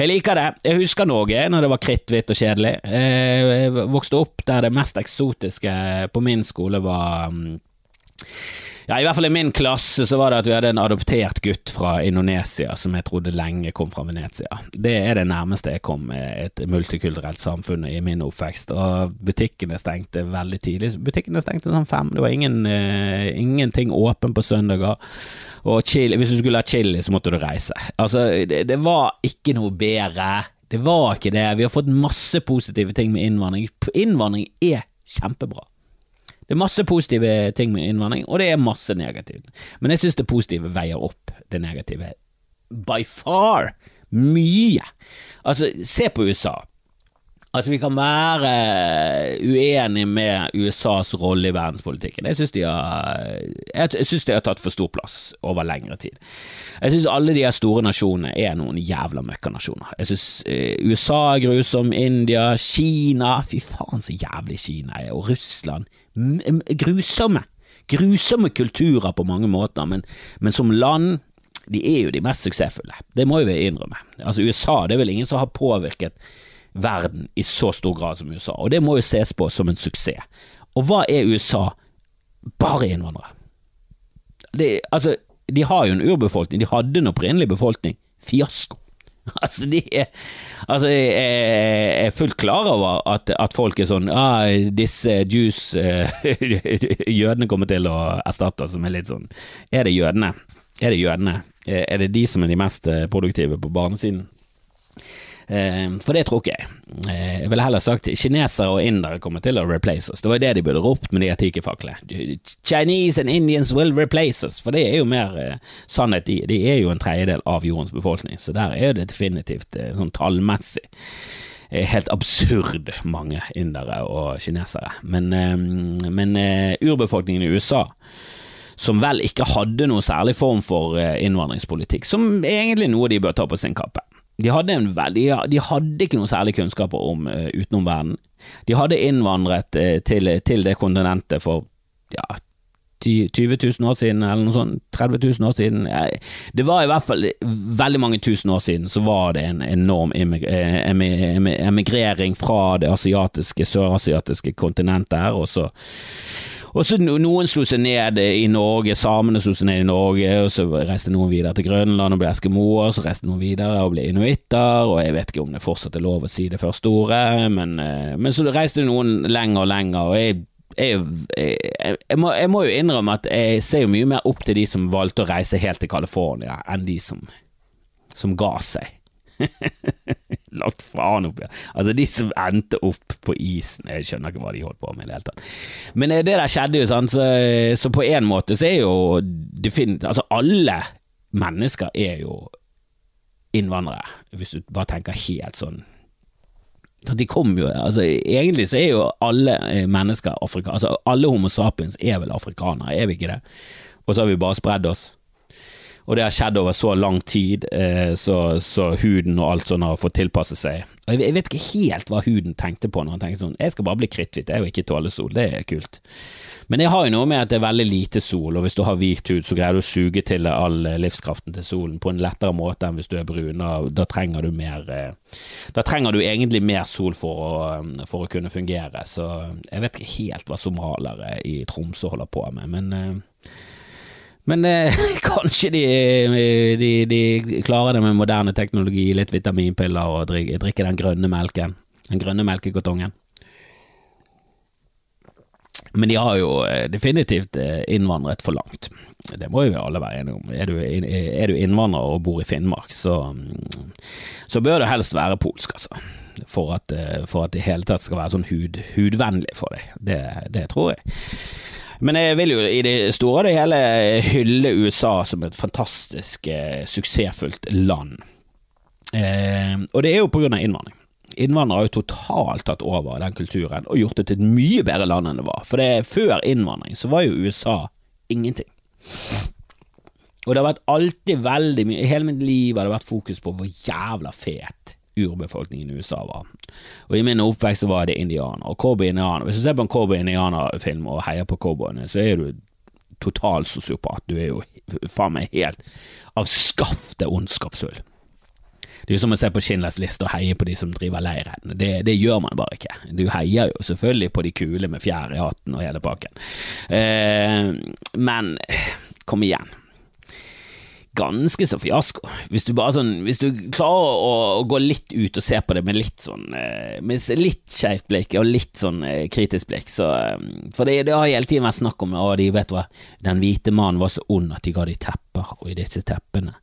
jeg liker det, jeg husker Norge når det var kritthvitt og kjedelig, jeg vokste opp der det mest eksotiske på min skole var mm, ja, I hvert fall i min klasse så var det at vi hadde en adoptert gutt fra Indonesia som jeg trodde lenge kom fra Venezia. Det er det nærmeste jeg kom et multikulturelt samfunn i min oppvekst, og butikkene stengte veldig tidlig. Butikkene stengte sånn fem, det var ingen, uh, ingenting åpen på søndager. Og chili, hvis du skulle ha chili, så måtte du reise. Altså, det, det var ikke noe bedre. Det var ikke det. Vi har fått masse positive ting med innvandring. Innvandring er kjempebra. Det er masse positive ting med innvandring, og det er masse negativt. Men jeg synes det positive veier opp det negative. By far! Mye! Altså, se på USA. Altså, vi kan være uenige med USAs rolle i verdenspolitikken. Jeg synes de de har tatt for stor plass over lengre tid. Jeg synes alle de her store nasjonene er noen jævla møkkanasjoner. Jeg synes eh, USA er grusom, India, Kina Fy faen så jævlig Kina er, og Russland grusomme. Grusomme kulturer på mange måter, men, men som land de er jo de mest suksessfulle. Det må vi innrømme. Altså USA, det er vel ingen som har påvirket verden i så stor grad som USA, og det må jo ses på som en suksess. Og hva er USA? Bare innvandrere. Det, altså, de har jo en urbefolkning, de hadde en opprinnelig befolkning. Fiasko. Altså, de er, altså jeg er fullt klar over at, at folk er sånn ah, Disse Jews eh, Jødene kommer til å erstatte oss, som er litt sånn Er det jødene? Er det jødene? Er det de som er de mest eh, produktive på barnesiden? Eh, for det tror ikke jeg. Eh, jeg ville heller sagt kinesere og indere kommer til å replace oss. Det var det de burde ropt med de etikkefakklene. Chinese and Indians will replace us, for det er jo mer eh, sannhet i. De er jo en tredjedel av jordens befolkning, så der er det definitivt sånn tallmessig helt absurd mange indere og kinesere. Men, men urbefolkningen i USA som vel ikke hadde noe særlig form for innvandringspolitikk, som egentlig noe de bør ta på sin kappe. De hadde, en, de, de hadde ikke noe særlig kunnskaper om uh, utenomverdenen. De hadde innvandret uh, til, til, det kontinentet for ja, 20 000 år siden, eller noe sånt. 30 000 år siden. Det var i hvert fall veldig mange tusen år siden så var det en enorm eh, emigrering fra det asiatiske, sørasiatiske kontinentet her, og så og så Noen slo seg ned i Norge, samene slo seg ned i Norge, og så reiste noen videre til Grønland og ble eskimoer, så reiste noen videre og ble inuitter, og jeg vet ikke om det fortsatt er lov å si det første ordet, men, eh, men så reiste noen lenger og lenger, og jeg jeg, jeg, jeg, må, jeg, må, jo innrømme at jeg ser jo mye mer opp til de som valgte å reise helt til California, enn de som, som ga seg. Lagt faen oppi. Altså, de som endte opp på isen, jeg skjønner ikke hva de holdt på med i det hele tatt. Men eh, det der skjedde jo, sant, så, så på en måte så er jo definitivt Altså, alle mennesker er jo innvandrere, hvis du bare tenker helt sånn de kom jo, altså Egentlig så er jo alle eh, mennesker afrikanere, altså alle Homo sapiens er vel afrikanere, er vi ikke det? Og så har vi bare spredd oss. Og det har skjedd over så lang tid, eh, så, så, huden og alt sånt har fått tilpasse seg. Og jeg, vet ikke helt hva huden tenkte på når han tenkte sånn Jeg skal bare bli kritthvit, jeg vil ikke tåle sol, det er kult. Men det har jo noe med at det er veldig lite sol, og hvis du har hvit hud, så greier du å suge til deg all livskraften til solen på en lettere måte enn hvis du er brun. Da, trenger du mer eh, Da trenger du egentlig mer sol for å, for å kunne fungere. Så jeg vet ikke helt hva somralere i Tromsø holder på med, men eh, men eh, kanskje de, de, de, klarer det med moderne teknologi, litt vitaminpiller og drikke, drikke den grønne melken. Den grønne melkekartongen. Men de har jo eh, definitivt eh, innvandret for langt. Det må jo alle være enige om. Er du, er du innvandrer og bor i Finnmark, så, så bør du helst være polsk, altså. For at, eh, for at det i hele tatt skal være sånn hud, hudvennlig for deg. Det, det, tror jeg. Men jeg vil jo i det store og det hele hylle USA som et fantastisk eh, suksessfullt land. Eh, og det er jo av innvandring. Innvandrere har jo totalt tatt over den kulturen og gjort det til et mye bedre land enn det var. For det, før innvandring så var jo USA ingenting. Og det har vært alltid veldig mye I hele mitt liv har det vært fokus på hvor jævla fet urbefolkningen i USA var. Og i min oppvekst var det indianer og cowboy-indianer. Hvis du ser på en cowboy-indianer-film og heier på cowboyene, så er du total sosiopat. Du er jo faen meg helt avskafte ondskapsfull. Det er jo som å se på Schindlers liste og heie på de som driver leiren. Det, det, gjør man bare ikke. Du heier jo selvfølgelig på de kule med fjær i hatten og hele pakken. Eh, men kom igjen. Ganske så fiasko. Hvis du sånn Hvis du klarer å, å gå litt ut og se på det med litt sånn eh, Med litt skeivt blikk og litt sånn eh, kritisk blikk, så eh, For det, det har hele tiden vært snakk om at de vet hva, den hvite mannen var så ond at de ga de tepper, og i disse teppene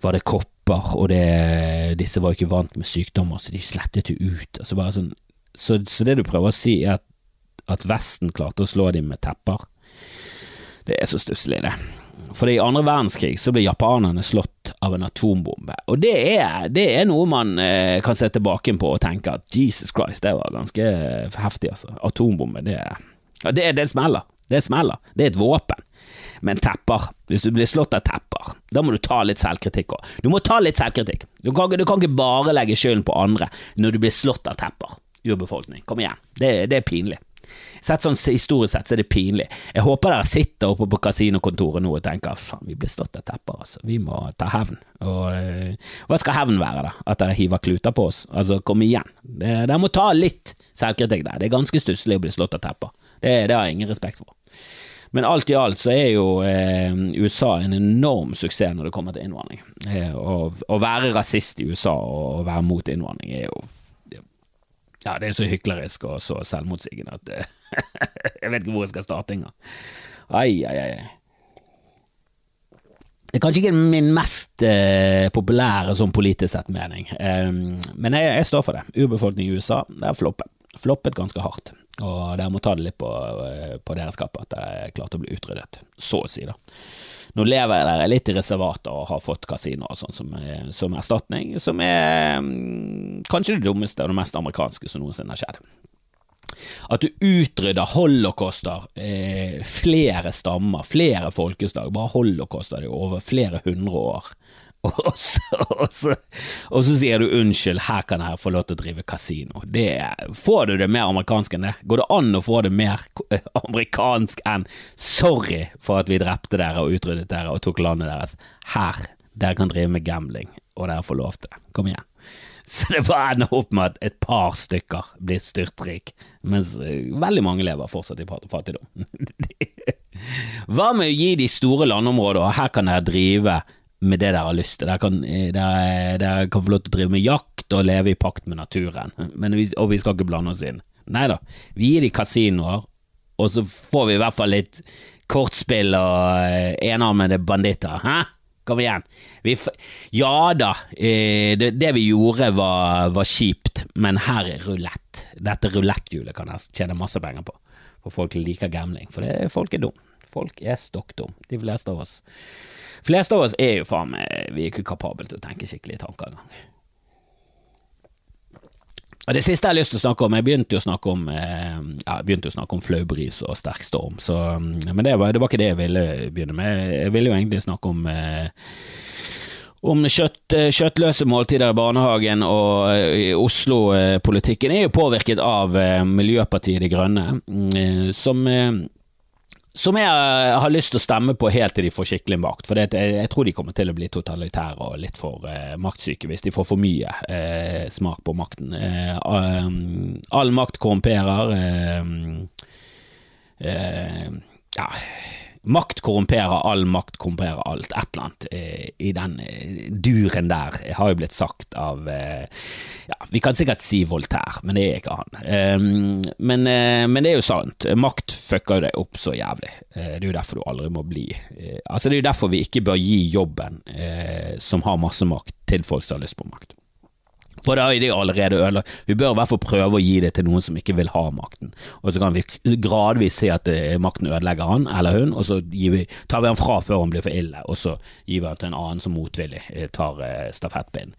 var det kopper, og det, disse var ikke vant med sykdommer, så de slettet jo ut. Altså sånn, så, så, det du prøver å si, er at, at Vesten klarte å slå dem med tepper. Det er så stusslig, det. For i andre verdenskrig så ble japanerne slått av en atombombe, og det er, det er noe man eh, kan se tilbake på og tenke at Jesus Christ, det var ganske heftig, altså. Atombombe, det, det, det smeller. Det smeller. Det er et våpen. Men tepper, hvis du blir slått av tepper, da må du ta litt selvkritikk òg. Du må ta litt selvkritikk. Du kan, du kan, ikke bare legge skylden på andre når du blir slått av tepper. Urbefolkning, kom igjen. Det, det er pinlig. Sett sånn Historisk sett så er det pinlig. Jeg håper dere sitter oppe på kasinokontoret nå og tenker faen, vi blir slått av tepper, altså. Vi må ta hevn. Og uh, hva skal hevn være, da? At dere hiver kluter på oss? Altså, kom igjen. Dere må ta litt selvkritikk der. Det er ganske stusslig å bli slått av tepper. Det, det har jeg ingen respekt for. Men alt i alt så er jo eh, USA en enorm suksess når det kommer til innvandring. Eh, å være rasist i USA og være mot innvandring er jo Ja, det er så hyklerisk og så selvmotsigende at eh, jeg vet ikke hvor jeg skal starte engang. Ai, ai, ai. Det er kanskje ikke min mest eh, populære sånn politisk sett mening, um, men jeg, jeg, står for det. Urbefolkning i USA, det er floppet. Floppet ganske hardt. Og dere må ta det litt på, eh, på deres kapp at dere klarte å bli utryddet, så å si, da. Nå lever jeg der litt i reservater og har fått kasino og sånn som, som, erstatning, som er mm, kanskje det dummeste og det mest amerikanske som noensinne har skjedd. At du utrydder holocauster, eh, flere stammer, flere folkeslag, bare holocauster de over flere hundre år. Og så, og, så, og så, sier du unnskyld, her kan jeg få lov til å drive kasino. Det, får du det mer amerikansk enn det? Går det an å få det mer amerikansk enn sorry for at vi drepte dere og utryddet dere og tok landet deres? Her, dere kan drive med gambling, og dere får lov til det. Kom igjen. Så det bare ender opp med at et par stykker blir styrtrik, mens eh, veldig mange lever fortsatt i fattigdom. Hva med å gi de store landområdene, og her kan dere drive med det dere har lyst til. Dere kan, eh, dere, dere kan, få lov til å drive med jakt og leve i pakt med naturen, vi, og vi skal ikke blande oss inn. Nei da, vi gir de kasinoer, og så får vi i hvert fall litt kortspill og eh, enarmede banditter. Hæ? Kom igjen. Vi, ja da, eh, det, det, vi gjorde var, var, kjipt, men her er rulett. Dette ruletthjulet kan jeg tjene masse penger på, for folk liker gambling. For det, folk er dum. Folk er stokk dum, de fleste av oss fleste av oss er jo faen meg Vi er ikke kapable til å tenke skikkelig tanker engang. det siste jeg har lyst til å snakke om Jeg begynte jo å snakke om eh, Ja, jeg begynte å snakke om flaubris og sterk storm, så, men det var, det var, ikke det jeg ville begynne med. Jeg ville jo egentlig snakke om eh, om kjøtt, eh, kjøttløse måltider i barnehagen og i Oslo-politikken er jo påvirket av Miljøpartiet De Grønne, mm, som som jeg har lyst til å stemme på helt til de får skikkelig makt. For det, jeg, tror de kommer til å bli totalitære og litt for eh, maktsyke hvis de får for mye eh, smak på makten. Eh, um, all makt korrumperer. Eh, eh, ja Makt korrumperer, all makt korrumperer alt. Et eller annet eh, i den eh, duren der har jo blitt sagt av eh, ja, Vi kan sikkert si Voltaire, men det er ikke han. Ehm, men, eh, men, det er jo sant. Makt fucker jo deg opp så jævlig. Eh, det er jo derfor du aldri må bli eh, Altså Det er jo derfor vi ikke bør gi jobben som har masse makt, til folk som har lyst på makt. For da er de allerede ødelagt. Vi bør i hvert fall prøve å gi det til noen som ikke vil ha makten. Og så kan vi gradvis se at eh, makten ødelegger han eller hun, og så vi, tar vi han fra før han blir for ille, og så gir vi han til en annen som motvillig eh, tar eh, stafettpinnen.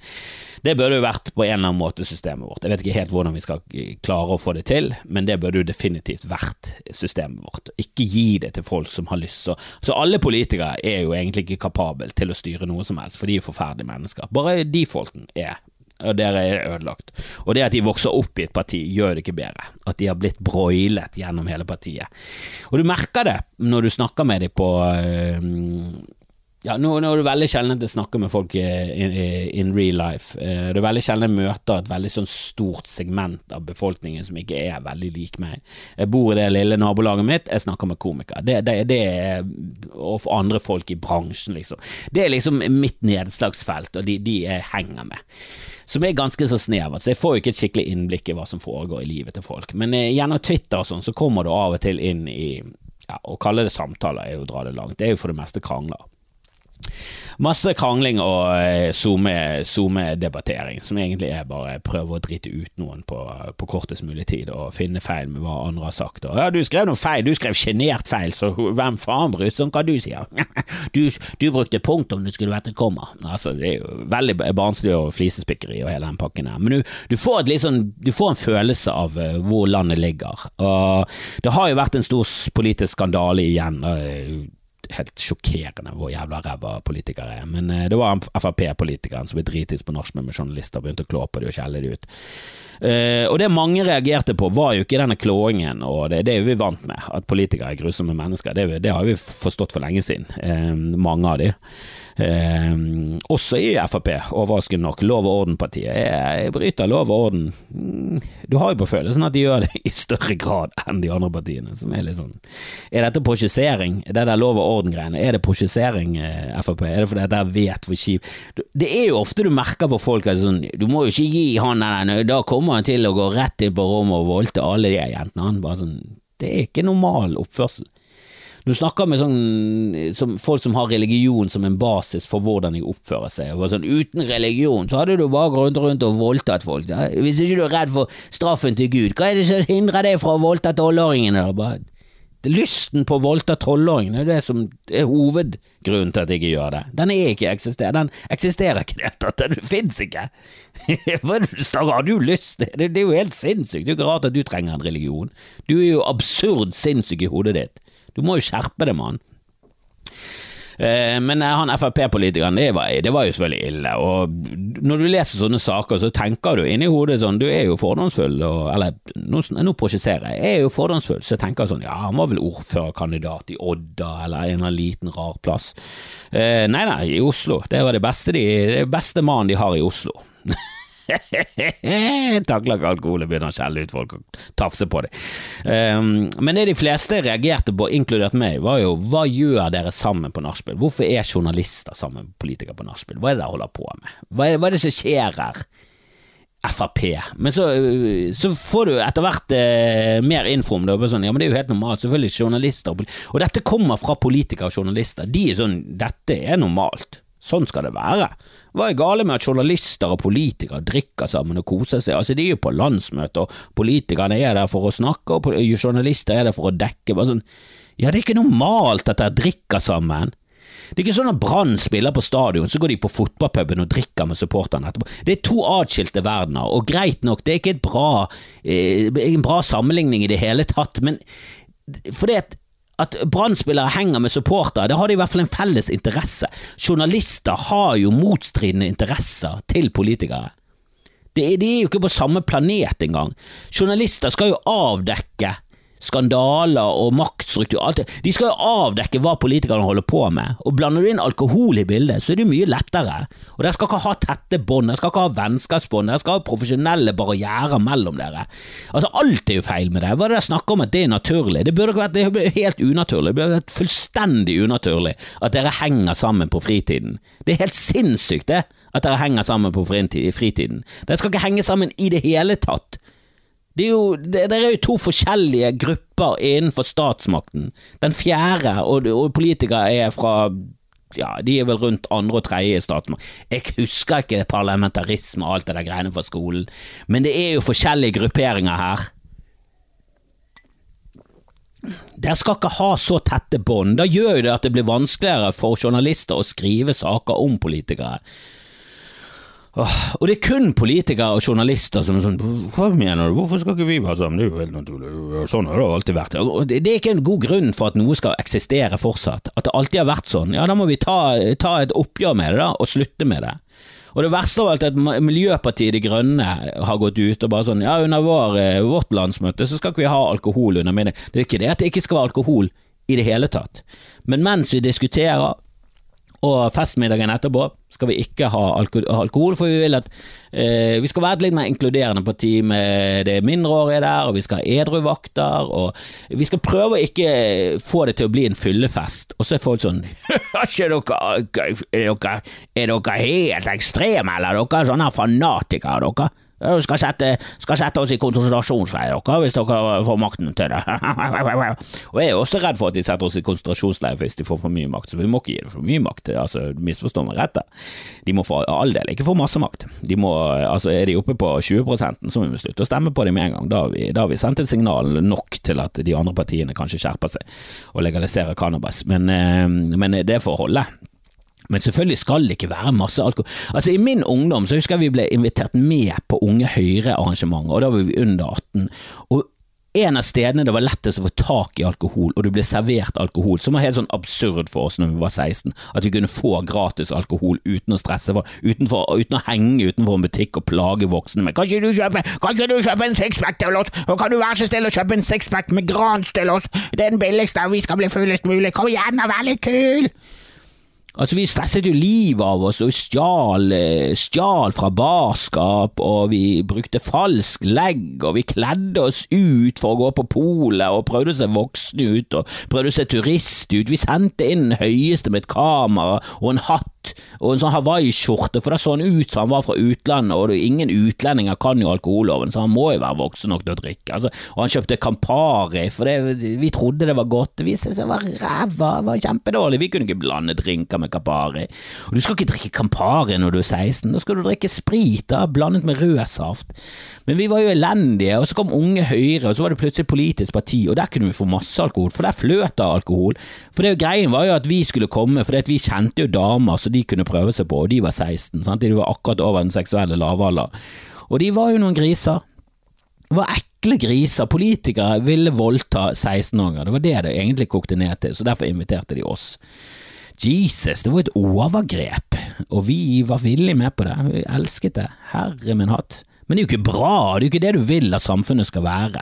Det burde jo vært på en eller annen måte systemet vårt. Jeg vet ikke helt hvordan vi skal klare å få det til, men det burde jo definitivt vært systemet vårt. Ikke gi det til folk som har lyst. Så, så alle politikere er jo egentlig ikke kapable til å styre noe som helst, for de er forferdelige mennesker. Bare de folkene er og der er ødelagt. Og det at de vokser opp i et parti, gjør det ikke bedre. At de har blitt broilet gjennom hele partiet. Og du merker det når du snakker med dem på øh, ja, nå, nå, er det veldig sjelden at jeg snakker med folk in, in real life. Eh, det er veldig sjelden jeg møter et veldig sånn stort segment av befolkningen som ikke er veldig lik meg. Jeg bor i det lille nabolaget mitt, jeg snakker med komikere. Det, det, det er, og andre folk i bransjen, liksom. Det er liksom mitt nedslagsfelt, og de, de jeg henger med som er ganske så snevert, så jeg får jo ikke et skikkelig innblikk i hva som foregår i livet til folk. Men eh, gjennom Twitter og sånn, så kommer du av og til inn i ja, Å kalle det samtaler er jo å dra det langt, det er jo for det meste krangler. Masse krangling og eh, SoMe-debattering, som egentlig er bare prøve å drite ut noen på, på, kortest mulig tid og finne feil med hva andre har sagt. Og, ja, du skrev noe feil, du skrev sjenert feil, så hvem faen bryr seg om hva du sier? Du, du brukte punktum, det skulle vært et komma. Altså, det er jo veldig barnslig og flisespikkeri og hele den pakken her. Men du, du, får sånn, du, får en følelse av uh, hvor landet ligger. Og det har jo vært en stor politisk skandale igjen. Uh, helt sjokkerende hvor jævla ræva politikere er. Men eh, det var Frp-politikeren som ble dritings på nachspiel med journalister og begynte å klå på dem og skjelle dem ut. Uh, og det mange reagerte på, var jo ikke denne klåingen, og det, det er jo vi vant med. At politikere er grusomme mennesker. Det, det har vi forstått for lenge siden, uh, mange av de. Eh, også i Frp, overraskende nok. Lov og orden-partiet. Jeg bryter lov og orden. Mm, du har jo på følelsen at de gjør det i større grad enn de andre partiene, som er litt sånn Er dette prosjessering? Det der lov og orden-greiene, er det prosjessering, eh, Frp? Er det fordi at vet hvor kjip Det er jo ofte du merker på folk at sånn Du må jo ikke gi han den, da kommer han til å gå rett inn på rommet og voldte alle de jentene. Han bare sånn Det er ikke normal oppførsel. Du snakker med sånn, som folk som har religion som en basis for hvordan de oppfører seg. Og sånn, uten religion så hadde du bare gått rundt, og voldtatt folk. Da. Hvis ikke du er redd for straffen til Gud, hva er det som hindrer deg fra å voldta tolvåringene? Lysten på å voldta tolvåringene er det som er hovedgrunnen til at jeg ikke gjør det. Den er ikke eksisterer. Den eksisterer ikke, det. Den fins ikke. Har du lyst? Det er jo helt sinnssykt. Det er jo ikke rart at du trenger en religion. Du er jo absurd sinnssyk i hodet ditt. Du må jo skjerpe mann. Eh, men han Frp-politikeren, det, det, var jo selvfølgelig ille. Og når du leser sånne saker, så tenker du inni hodet sånn Du er jo fordomsfull, og, eller nå, nå jeg. Jeg er jo fordomsfull, så jeg tenker sånn Ja, han var vel ordførerkandidat i Odda, eller en eller annen liten, rar plass. Eh, nei, nei, i Oslo. Det var det beste, de, det beste mannen de har i Oslo. Takler ikke alkohol og begynner å skjelle ut folk og tafse på dem. Um, men det de fleste reagerte på, inkludert meg, var jo hva gjør dere sammen på nachspiel? Hvorfor er journalister sammen med politikere på nachspiel? Hva er det dere holder på med? Hva er, hva er det som skjer her? Frp. Men så, så, får du etter hvert eh, mer info om det. Sånn, ja, men det er jo helt normalt. Selvfølgelig journalister Og dette kommer fra politikere og journalister. De er sånn Dette er normalt. Sånn skal det være. Hva er gale med at journalister og politikere drikker sammen og koser seg? Altså, De er jo på landsmøte, og politikerne er der for å snakke, og journalister er der for å dekke. Bare sånn, ja, det er ikke normalt at dere drikker sammen. Det er ikke sånn at Brann spiller på stadion, så går de på fotballpuben og drikker med supporterne etterpå. Det er to atskilte verdener, og greit nok, det er ikke bra, eh, en bra sammenligning i det hele tatt, men fordi at at Brann-spillere henger med supportere, det har de i hvert fall en felles interesse. Journalister har jo motstridende interesser til politikere. De, de er jo ikke på samme planet engang. Journalister skal jo avdekke skandaler og maktstruktur. Alt det. De skal jo avdekke hva politikerne holder på med, og blander du inn alkohol i bildet, så er det mye lettere. Og Dere skal ikke ha tette bånd, dere skal ikke ha vennskapsbånd, dere skal ha profesjonelle barrierer mellom dere. Altså Alt er jo feil med det. Hva er det dere snakker om at det er naturlig? Det burde ikke vært det er helt unaturlig. Det burde vært fullstendig unaturlig at dere henger sammen på fritiden. Det er helt sinnssykt, det at dere henger sammen på fritiden. Dere skal ikke henge sammen i det hele tatt. Det er, jo, det, det er jo to forskjellige grupper innenfor statsmakten. Den fjerde, og, og politikere er fra ja, de er vel rundt andre og tredje i statsmakt. Jeg husker ikke parlamentarisme og alt det der greiene fra skolen, men det er jo forskjellige grupperinger her. Dere skal ikke ha så tette bånd. Da gjør jo det at det blir vanskeligere for journalister å skrive saker om politikere. Og det er kun politikere og journalister som er sånn Hva mener du, hvorfor skal ikke vi være sammen, det er jo helt naturlig, sånn har det alltid vært. Det er ikke en god grunn for at noe skal eksistere fortsatt, at det alltid har vært sånn. Ja, da må vi ta, ta et oppgjør med det, da, og slutte med det. Og det verste av alt er at Miljøpartiet De Grønne har gått ut og bare sånn Ja, under vår, eh, vårt landsmøte så skal ikke vi ha alkohol under middag. Det er ikke det at det ikke skal være alkohol i det hele tatt. Men mens vi diskuterer, og festmiddagen etterpå skal vi ikke ha alkohol, for vi vil at eh, vi skal være litt mer inkluderende parti med det mindreårige der, og vi skal ha edruvakter, og vi skal prøve å ikke få det til å bli en fyllefest. Og så er folk sånn er dere, er dere helt ekstreme, eller er dere sånne fanatikere, dere? Skal sette, skal sette oss i konsentrasjonsleir, hvis dere får makten til det. og jeg er også redd for at de setter oss i konsentrasjonsleir hvis de får for mye makt, så vi må ikke gi dem for mye makt. Altså, misforstå meg rett De må for all del ikke få masse makt. De må, altså, er de oppe på 20 så må vi slutte å stemme på dem med en gang. Da har vi, da har vi sendt et signal nok til at de andre partiene kanskje skjerper seg og legaliserer cannabis, men, eh, men det får holde. Men selvfølgelig skal det ikke være masse alkohol. Altså I min ungdom så husker jeg vi ble invitert med på Unge Høyre-arrangementer, og da var vi under 18. Og en av stedene det var lettest å få tak i alkohol, og du ble servert alkohol, som var helt sånn absurd for oss når vi var 16, at vi kunne få gratis alkohol uten å stresse, utenfor, uten å henge utenfor en butikk og plage voksne med 'Kan ikke du kjøpe, kan ikke du kjøpe en sixpack til oss, og kan du være så snill å kjøpe en sixpack med Grans til oss, det er den billigste, og vi skal bli fullest mulig, kom igjen og vær litt kul'. Altså, vi stresset jo livet av oss og stjal, eh, stjal fra barskap, og vi brukte falsk legg, og vi kledde oss ut for å gå på polet og prøvde å se voksne ut og prøvde å se turist ut. Vi sendte inn den høyeste med et kamera og en hatt og en sånn hawaiiskjorte, for da så han ut som han var fra utlandet, og ingen utlendinger kan jo alkoholloven, så han må jo være voksen nok til å drikke. Altså, og han kjøpte Campari, for det, vi trodde det var godt, det viste seg å være ræva, det var kjempedårlig, vi kunne ikke blande drinker med Campari. Og du skal ikke drikke Campari når du er 16, da skal du drikke sprit, da, blandet med rød saft. Men vi var jo elendige, og så kom Unge Høyre, og så var det plutselig politisk parti, og der kunne vi få masse alkohol, for der fløt det alkohol. For det greien var jo at vi skulle komme, for vi kjente jo damer så de kunne prøve seg på, og de var 16, sant? de var akkurat over den seksuelle lavalder. Og de var jo noen griser. Det var ekle griser. Politikere ville voldta 16-åringer, det var det det egentlig kokte ned til, så derfor inviterte de oss. Jesus, det var et overgrep, og vi var villige med på det, vi elsket det, herre min hatt. Men det er jo ikke bra, det er jo ikke det du vil at samfunnet skal være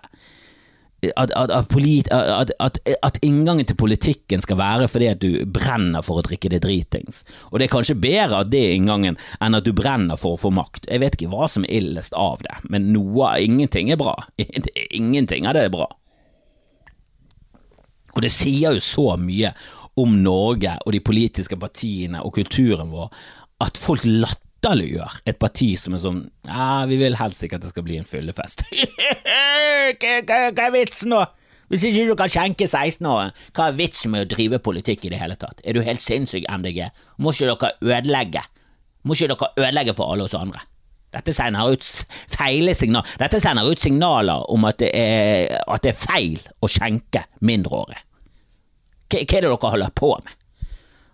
at, at, polit, at, inngangen til politikken skal være fordi at du brenner for å drikke det dritings. Og det er kanskje bedre at det er inngangen enn at du brenner for å få makt. Jeg vet ikke hva som er illest av det, men noe ingenting er bra. Ingenting av det er bra. Og det sier jo så mye om Norge og de politiske partiene og kulturen vår at folk latterliggjør et parti som er sånn Ja, vi vil helst ikke at det skal bli en fyllefest. hva, er vitsen nå? Hvis ikke du kan skjenke 16-åringer, hva er vitsen med å drive politikk i det hele tatt? Er du helt sinnssyk, MDG? Må ikke dere ødelegge? Må ikke dere ødelegge for alle oss andre? Dette sender ut feile signaler Dette sender ut signaler om at det er, at det er feil å skjenke mindreårige. Hva, er det dere holder på med?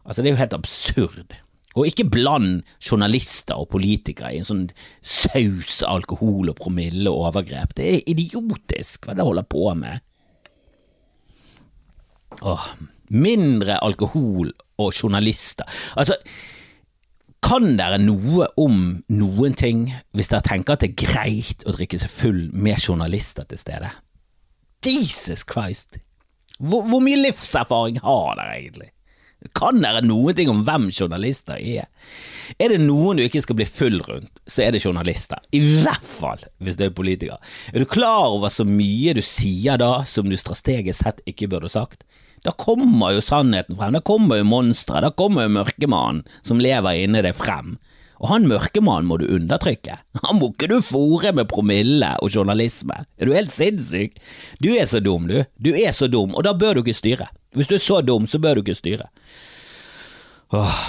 Altså, det er jo helt absurd. Og ikke bland journalister og politikere i en sånn saus alkohol og promille og overgrep. Det er idiotisk hva dere holder på med. Åh, mindre alkohol og journalister. Altså, kan dere noe om noen ting hvis dere tenker at det er greit å drikke seg full med journalister til stede? Jesus Christ! Hvor, hvor mye livserfaring har dere egentlig? Kan dere noen ting om hvem journalister er? Er det noen du ikke skal bli full rundt, så er det journalister. I hvert fall hvis du er politiker. Er du klar over så mye du sier da som du strategisk sett ikke burde sagt? Da kommer jo sannheten frem, da kommer jo monsteret, da kommer jo mørkemannen som lever inni deg frem. Og han mørkemannen må du undertrykke. Han må ikke du fòre med promille og journalisme. Er du helt sinnssyk? Du er så dum, du. Du er så dum, og da bør du ikke styre. Hvis du er så dum, så bør du ikke styre. Åh,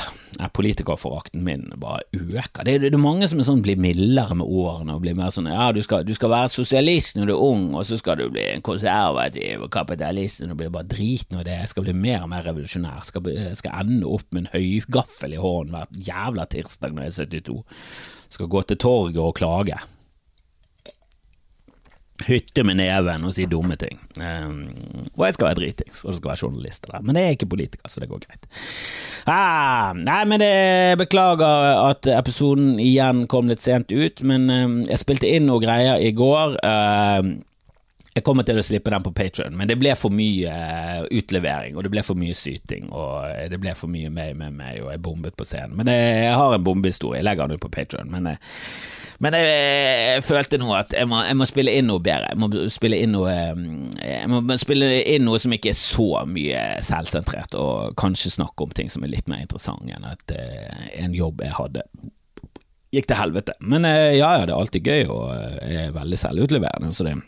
Politikerforakten min bare øker. Det er, det er mange som er sånn, blir mildere med årene og blir mer sånn ja, du skal, du skal være sosialist når du er ung, og så skal du bli konservativ og kapitalist når du blir bare drit når det Jeg skal bli mer og mer revolusjonær. Skal, skal ende opp med en høygaffel i hånden hver jævla tirsdag når jeg er 72. Skal gå til torget og klage hytte med neven og si dumme ting. Um, og jeg skal være dritings, og det skal være journalister der. Men jeg er ikke politiker, så det går greit. Ah, nei, men jeg beklager at episoden igjen kom litt sent ut, men um, jeg spilte inn noen greier i går. Uh, jeg kommer til å slippe den på Patron, men det ble for mye uh, utlevering, og det ble for mye syting, og det ble for mye meg med meg, og jeg bombet på scenen. Men jeg har en bombehistorie, jeg legger den ut på Patron, men uh, men jeg, jeg, følte nå at jeg må, jeg må, spille inn noe bedre. Jeg må spille inn noe må spille inn noe som ikke er så mye selvsentrert, og kanskje snakke om ting som er litt mer interessant enn at uh, en jobb jeg hadde gikk til helvete. Men uh, ja, ja, det er alltid gøy, og jeg er veldig selvutleverende, så det er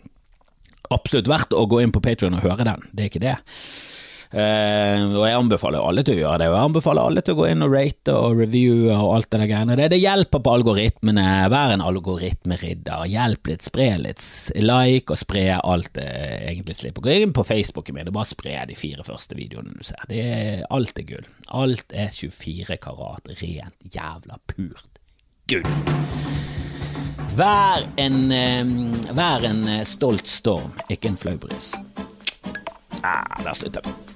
absolutt verdt å gå inn på Patrion og høre den. Det er ikke det. Uh, og jeg anbefaler alle til å gjøre det, og jeg anbefaler alle til å gå inn og rate og reviewe og alt det der greiene. Det, det hjelper på algoritmene. Vær en algoritmeridder. Hjelp litt, spre litt. Like og spre alt det egentlig slipper. Gå inn på Facebooken min og bare spre de fire første videoene du ser. Er, alt er gull. Alt er 24 karat rent jævla purt gull. Vær en, vær en stolt storm, ikke en flau bris. Ah, der slutter vi.